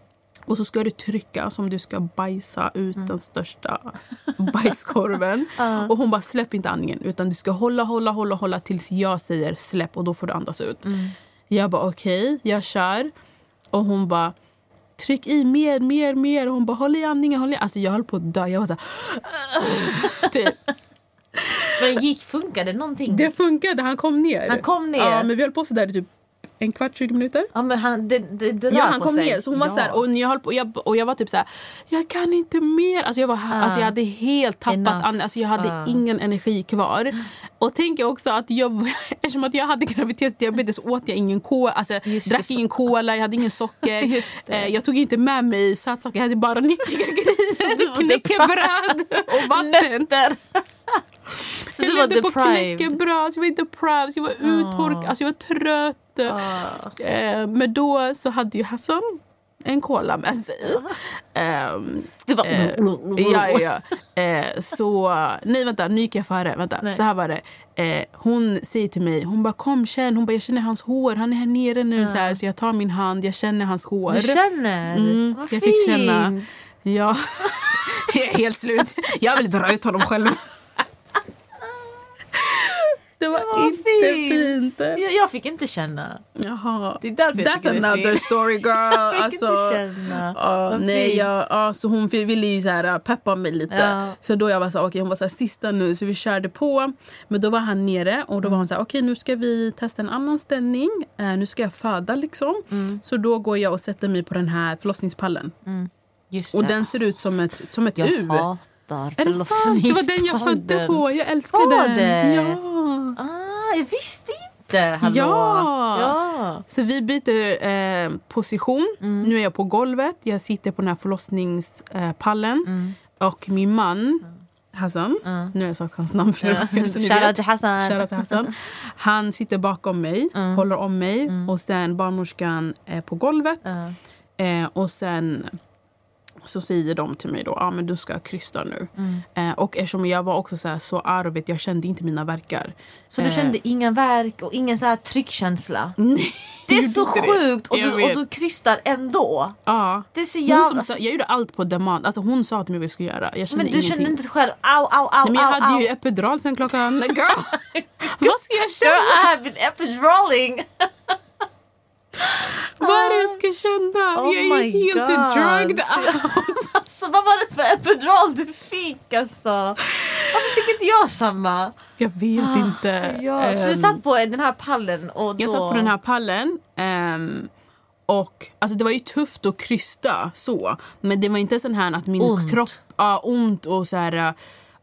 S1: Och så ska du trycka som du ska bajsa ut den största bajskorven. Och hon bara, släpp inte andningen. Utan du ska hålla, hålla, hålla, hålla tills jag säger släpp och då får du andas ut. Jag bara, okej, jag kör. Och hon bara, tryck i mer, mer, mer. Och hon bara, håll i andningen, håll i. Alltså jag höll på att dö. Jag var så här, typ.
S2: Men gick, funkade någonting?
S1: Det funkade, han kom ner.
S2: Han kom ner?
S1: Ja, men vi höll på sådär i typ en kvart, 20 minuter.
S2: Ja men han, det, det, det
S1: Ja, han kom
S2: sig.
S1: ner. Så hon var
S2: ja.
S1: så här, och, jag höll på, och, jag, och jag var typ så här, jag kan inte mer. Alltså jag, var, alltså jag hade helt tappat an, alltså jag hade
S2: Ah.
S1: ingen energi kvar. Och tänk också att jag, eftersom att jag hade graviditetsdiabetes åt jag ingen cola, alltså,
S2: Just
S1: drack ingen cola, jag hade ingen socker. Eh, jag tog inte med mig sötsaker, jag hade bara nyttiga grejer.
S2: var
S1: Knäckebröd och vatten.
S2: Nötter. Så du
S1: jag
S2: var
S1: levde på knäckebröd, jag var så jag var uttorkad, alltså jag var trött.
S2: Ah.
S1: Eh, men då så hade ju Hassan en cola med sig. Ehm,
S2: Det var...
S1: eh, ja, ja, ja. Eh, så, nej vänta, nu gick jag före. Vänta,
S2: Nej.
S1: så här var det. Eh, hon säger till mig, hon bara kom känn, hon bara jag känner hans hår, han är här nere nu. Så, här, så jag tar min hand, jag känner hans hår.
S2: Du känner?
S1: Mm,
S2: Vad
S1: jag
S2: fint.
S1: fick känna. Ja, jag är helt slut. Jag vill dra ut honom själv. Det var,
S2: var
S1: inte
S2: fint.
S1: fint.
S2: Jag, jag fick inte känna.
S1: Jaha.
S2: Det är därför jag
S1: That's
S2: tycker det är
S1: another
S2: fint.
S1: story girl.
S2: Jag fick
S1: alltså,
S2: inte känna. Vad
S1: nej, jag, ja, så hon ville ju så här, äh, peppa mig lite.
S2: Ja.
S1: Så då jag var så här, okej, hon var så här, sista nu, så vi körde på. Men då var han nere och då var hon så här, okej nu ska vi testa en annan ställning. Eh, nu ska jag föda liksom.
S2: Mm.
S1: Så då går jag och sätter mig på den här förlossningspallen.
S2: Just
S1: Och
S2: det.
S1: den ser ut som ett, som ett
S2: Jag
S1: U.
S2: hatar
S1: Är det sant? Det var den jag födde
S2: förlossningspodden.
S1: på. Jag älskar
S2: Var
S1: den.
S2: det?
S1: Ja.
S2: Ah, jag visste inte. Hallå.
S1: Ja.
S2: ja.
S1: Så vi byter eh, position.
S2: Mm.
S1: Nu är jag på golvet. Jag sitter på den här förlossningspallen.
S2: Mm.
S1: Och min man, Hassan, nu har jag sagt hans namn flera gånger.
S2: Shoutout till Hassan.
S1: Shoutout till Hassan. Han sitter bakom mig,
S2: Mm.
S1: håller om mig. Och sen barnmorskan är på golvet.
S2: Ja.
S1: Eh, och sen så säger de till mig då, ah, men du ska krysta nu.
S2: Mm.
S1: Eh, och eftersom jag var också så, här, så arg, vet, jag kände inte mina verkar.
S2: Så du
S1: Eh,
S2: kände ingen verk och ingen så här tryckkänsla?
S1: Nej,
S2: Det är så
S1: inte det.
S2: sjukt! Och du, och du krystar ändå.
S1: Ja.
S2: Det är så jävla...
S1: sa, jag gjorde allt på demand. Alltså hon sa till mig vad jag skulle göra. Jag kände
S2: men du
S1: ingenting.
S2: kände inte själv au, au, au,
S1: Nej, men jag
S2: au,
S1: hade
S2: au.
S1: ju epidural sen klockan... Girl! vad ska jag
S2: Girl,
S1: känna?
S2: I have been epidraling!
S1: Vad är det jag ska känna?
S2: Oh
S1: jag är ju helt
S2: God.
S1: drugged out.
S2: alltså vad var det för epidural du fick alltså? Varför fick inte jag samma?
S1: Jag vet inte.
S2: Ah, Ja. Så du
S1: Ehm,
S2: satt på den här pallen och då...
S1: Jag satt på den här pallen. ehm, och alltså det var ju tufft att krysta så. Men det var inte sån här att min
S2: Ont.
S1: kropp... Ja, ont och så här...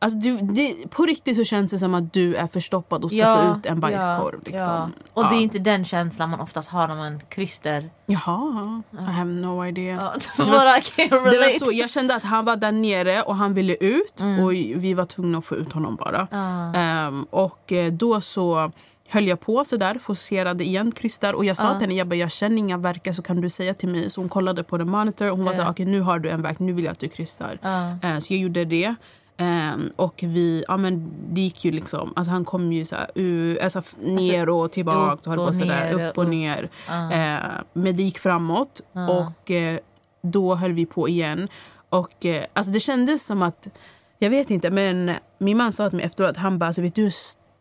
S1: Alltså du, det, på riktigt så känns det som att du är förstoppad och ska få ut en bajskorv.
S2: ja,
S1: liksom.
S2: ja. Och det
S1: Ja.
S2: är inte den känslan man oftast har när man krystar.
S1: Jaha, I have no idea.
S2: Ja, Bara can
S1: Det var så, jag kände att han var där nere och han ville ut och vi var tvungna att få ut honom bara.
S2: Ja.
S1: Ehm, och eh, då så höll jag på sådär, forcerade igen, krystar och jag sa till henne, jag, bara, jag känner inga verkar så kan du säga till mig. Så hon kollade på the monitor och hon var
S2: Ja.
S1: såhär, okej nu har du en verk, nu vill jag att du krystar.
S2: Ja.
S1: Eh, så jag gjorde det. Ehm, och vi, ja men det gick ju liksom, alltså han kom ju så här, u, alltså, ner och tillbaka och höll på sådär, upp och
S2: och-
S1: ner. Eh, men det gick framåt
S2: Ja.
S1: och eh, då höll vi på igen. Och eh, alltså det kändes som att, jag vet inte, men min man sa till mig efteråt, han bara, alltså, vet du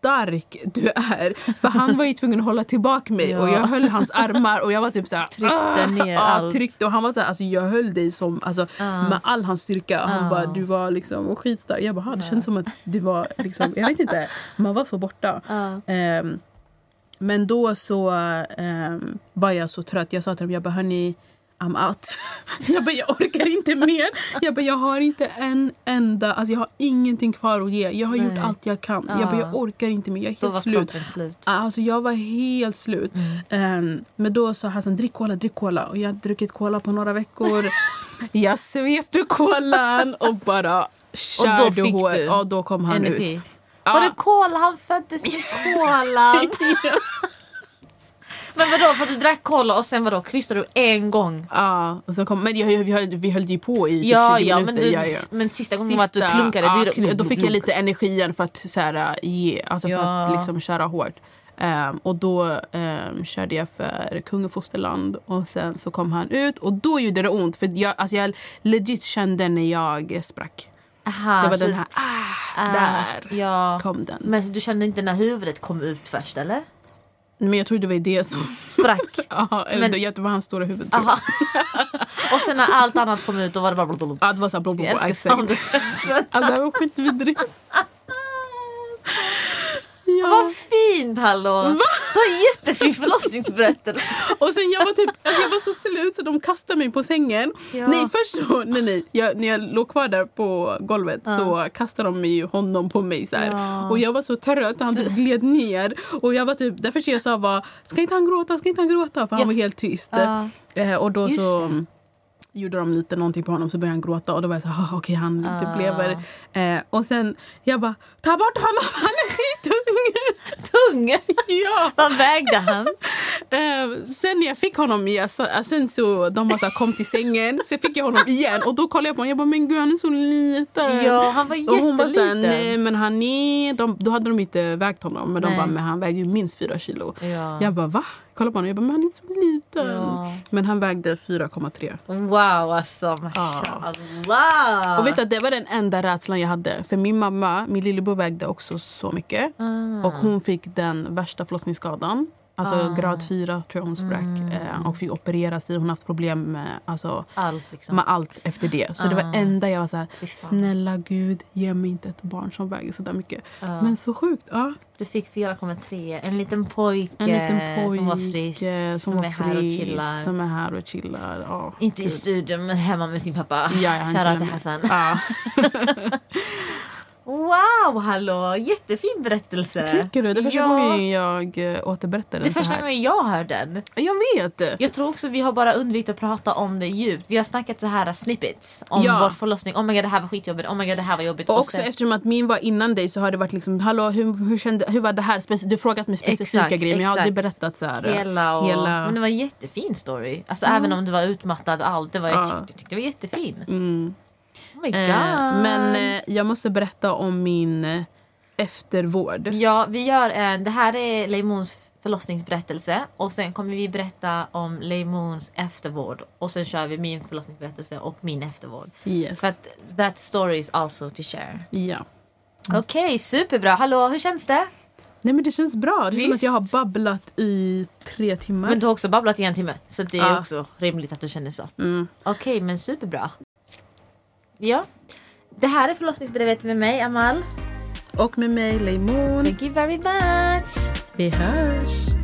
S1: stark du är? För han var ju tvungen att hålla tillbaka mig och
S2: Ja.
S1: jag höll hans armar och jag var typ såhär,
S2: Tryckte ner
S1: ja,
S2: allt.
S1: tryckte och han var såhär, alltså jag höll dig som, alltså
S2: Ja.
S1: med all hans styrka. Han
S2: Ja.
S1: bara, du var liksom skitstark. Jag bara, "Ah, det känns som att du var liksom, jag vet inte, man var så borta.
S2: Ja.
S1: Ehm, men då så ehm, var jag så trött. Jag sa till dem, jag bara, hörni, I'm out. jag bara, jag orkar inte mer. Jag bara, jag har inte en enda, alltså jag har ingenting kvar att ge. Jag har
S2: Nej.
S1: gjort allt jag kan. Jag bara,
S2: Ja.
S1: jag orkar inte mer. Jag är
S2: Då
S1: helt
S2: var
S1: slut.
S2: slut.
S1: Alltså jag var helt slut. Ehm, men då sa Hassan, drick cola, drick cola. Och jag har druckit cola på några veckor. jag svepte kolan och bara körde
S2: fick
S1: hårt.
S2: du
S1: Ja, då kom han
S2: Energi.
S1: ut.
S2: Var
S1: Ja.
S2: det kola? Han föddes med kolan. Men vadå, för att du drack cola och sen vadå, krystade du en gång?
S1: Ja, och så kom, men jag, vi, höll, vi höll ju på i typ
S2: Ja,
S1: 20
S2: ja,
S1: minuter.
S2: men, du,
S1: ja, ja.
S2: men sista gången var att du
S1: Sista-
S2: klunkade.
S1: ja,
S2: du,
S1: kl- då fick jag lite energi igen för att, så här, ge, alltså för att liksom köra hårt. Ehm, och då ehm, körde jag för kung och fosterland och sen så kom han ut och då gjorde det ont. För jag, alltså jag legit kände när jag sprack.
S2: Aha,
S1: Det var den här, ah, där
S2: Ja.
S1: kom den.
S2: Men du kände inte när huvudet kom ut först eller?
S1: Men jag tror det var det som...
S2: Sprack?
S1: Ja, eller
S2: Men-
S1: det, det var hans stora huvud tror jag.
S2: Och sen när allt annat kom ut då var det bara...
S1: Ja, det var så här blå, blå,
S2: Jag älskar soundeffekten.
S1: Alltså det var skitvidrigt.
S2: Ja, vad fint hallå! Du har en jättefin förlossningsberättelse.
S1: Och sen jag var typ, alltså jag var så slut så de kastade mig på sängen.
S2: Ja.
S1: Nej först så, nej nej, jag, när jag låg kvar där på golvet så kastade de ju honom på mig så.
S2: Ja.
S1: Och jag var så trött och han typ gled ner. Och jag var typ, det första jag sa var, ska inte han gråta, ska inte han gråta? För han
S2: Ja.
S1: var helt tyst.
S2: Ja.
S1: Eh, och då
S2: Just
S1: så
S2: det.
S1: Gjorde de lite någonting på honom så började han gråta och då var jag så här, "Ah, okej han
S2: Ah.
S1: typ lever. Eh, och sen jag bara, ta bort honom, han är skitung!
S2: Tung!
S1: ja.
S2: Vad vägde han?
S1: Eh, sen jag fick honom, jag, sa- sen så de bara så här, kom till sängen, så fick jag honom igen och då kollade jag på honom jag bara men gud han är så liten.
S2: Ja, han var
S1: och hon bara så här,
S2: jätteliten.
S1: nej men han är, de, då hade de inte vägt honom men de
S2: Nej.
S1: bara men han väger ju minst fyra kilo.
S2: Ja.
S1: Jag bara va? Kolla på honom, jag bara men han är så liten.
S2: Ja.
S1: Men han vägde 4,3.
S2: Wow alltså, mashallah.
S1: Och vet att det var den enda rädslan jag hade. För min mamma, min lillebror vägde också så mycket.
S2: Ah.
S1: Och hon fick den värsta förlossningsskadan. Alltså
S2: Ah.
S1: grad 4 tror jag hon sprack.
S2: Mm.
S1: Eh, och fick operera sig. Hon har haft problem med, alltså,
S2: Allt liksom.
S1: med allt efter det. Så det var
S2: Ah.
S1: enda jag var så här, snälla gud ge mig inte ett barn som väger så där mycket.
S2: Ja.
S1: Men så sjukt. Ja.
S2: Du fick 4,3. En liten pojke,
S1: En liten pojke
S2: som var frisk.
S1: som,
S2: som
S1: var
S2: är här och
S1: frisk,
S2: chillar.
S1: Som är här och chillar. Ja,
S2: Inte i
S1: gud.
S2: studion men hemma med sin pappa.
S1: Ja, chillar
S2: till Hassan. Wow, hallå! Jättefin berättelse.
S1: Tycker du? Det är första
S2: ja.
S1: gången jag äh, återberättar
S2: Det är
S1: den
S2: första gången jag hör den.
S1: Jag vet!
S2: Jag tror också vi har bara undvikit att prata om det djupt. Vi har snackat så här snippets om
S1: Ja.
S2: vår förlossning. Oh my god det här var skitjobbigt, oh my god det här var jobbigt.
S1: Och
S2: Och
S1: också
S2: sen-
S1: eftersom att min var innan dig så har det varit liksom, hallå hur, hur, kände, hur var det här? Speci- du har frågat mig specifika
S2: Exakt,
S1: grejer men jag har aldrig berättat så här.
S2: Hela och...
S1: hela-
S2: Men det var en jättefin story. Alltså även om du var utmattad och allt. Det var, jag
S1: Ja.
S2: tyckte- tyckte det var jättefin.
S1: Mm.
S2: My god.
S1: Eh, men eh, jag måste berätta om min eh, eftervård.
S2: Ja, vi gör en... Det här är Leimons förlossningsberättelse och sen kommer vi berätta om Leimons eftervård och sen kör vi min förlossningsberättelse och min eftervård.
S1: Yes.
S2: För att that story is also to share.
S1: Ja.
S2: Okej, superbra. Hallå, hur känns det?
S1: Nej men det känns bra. Det är som att
S2: Visst.
S1: jag har babblat i tre timmar.
S2: Men du har också babblat i en timme så det är
S1: Ja.
S2: också rimligt att du känner så.
S1: Mm.
S2: Okej, men superbra. Ja. Det här är förlossningsbrevet med mig, Amal.
S1: Och med mig Leimon.
S2: Thank you very much.
S1: Vi hörs.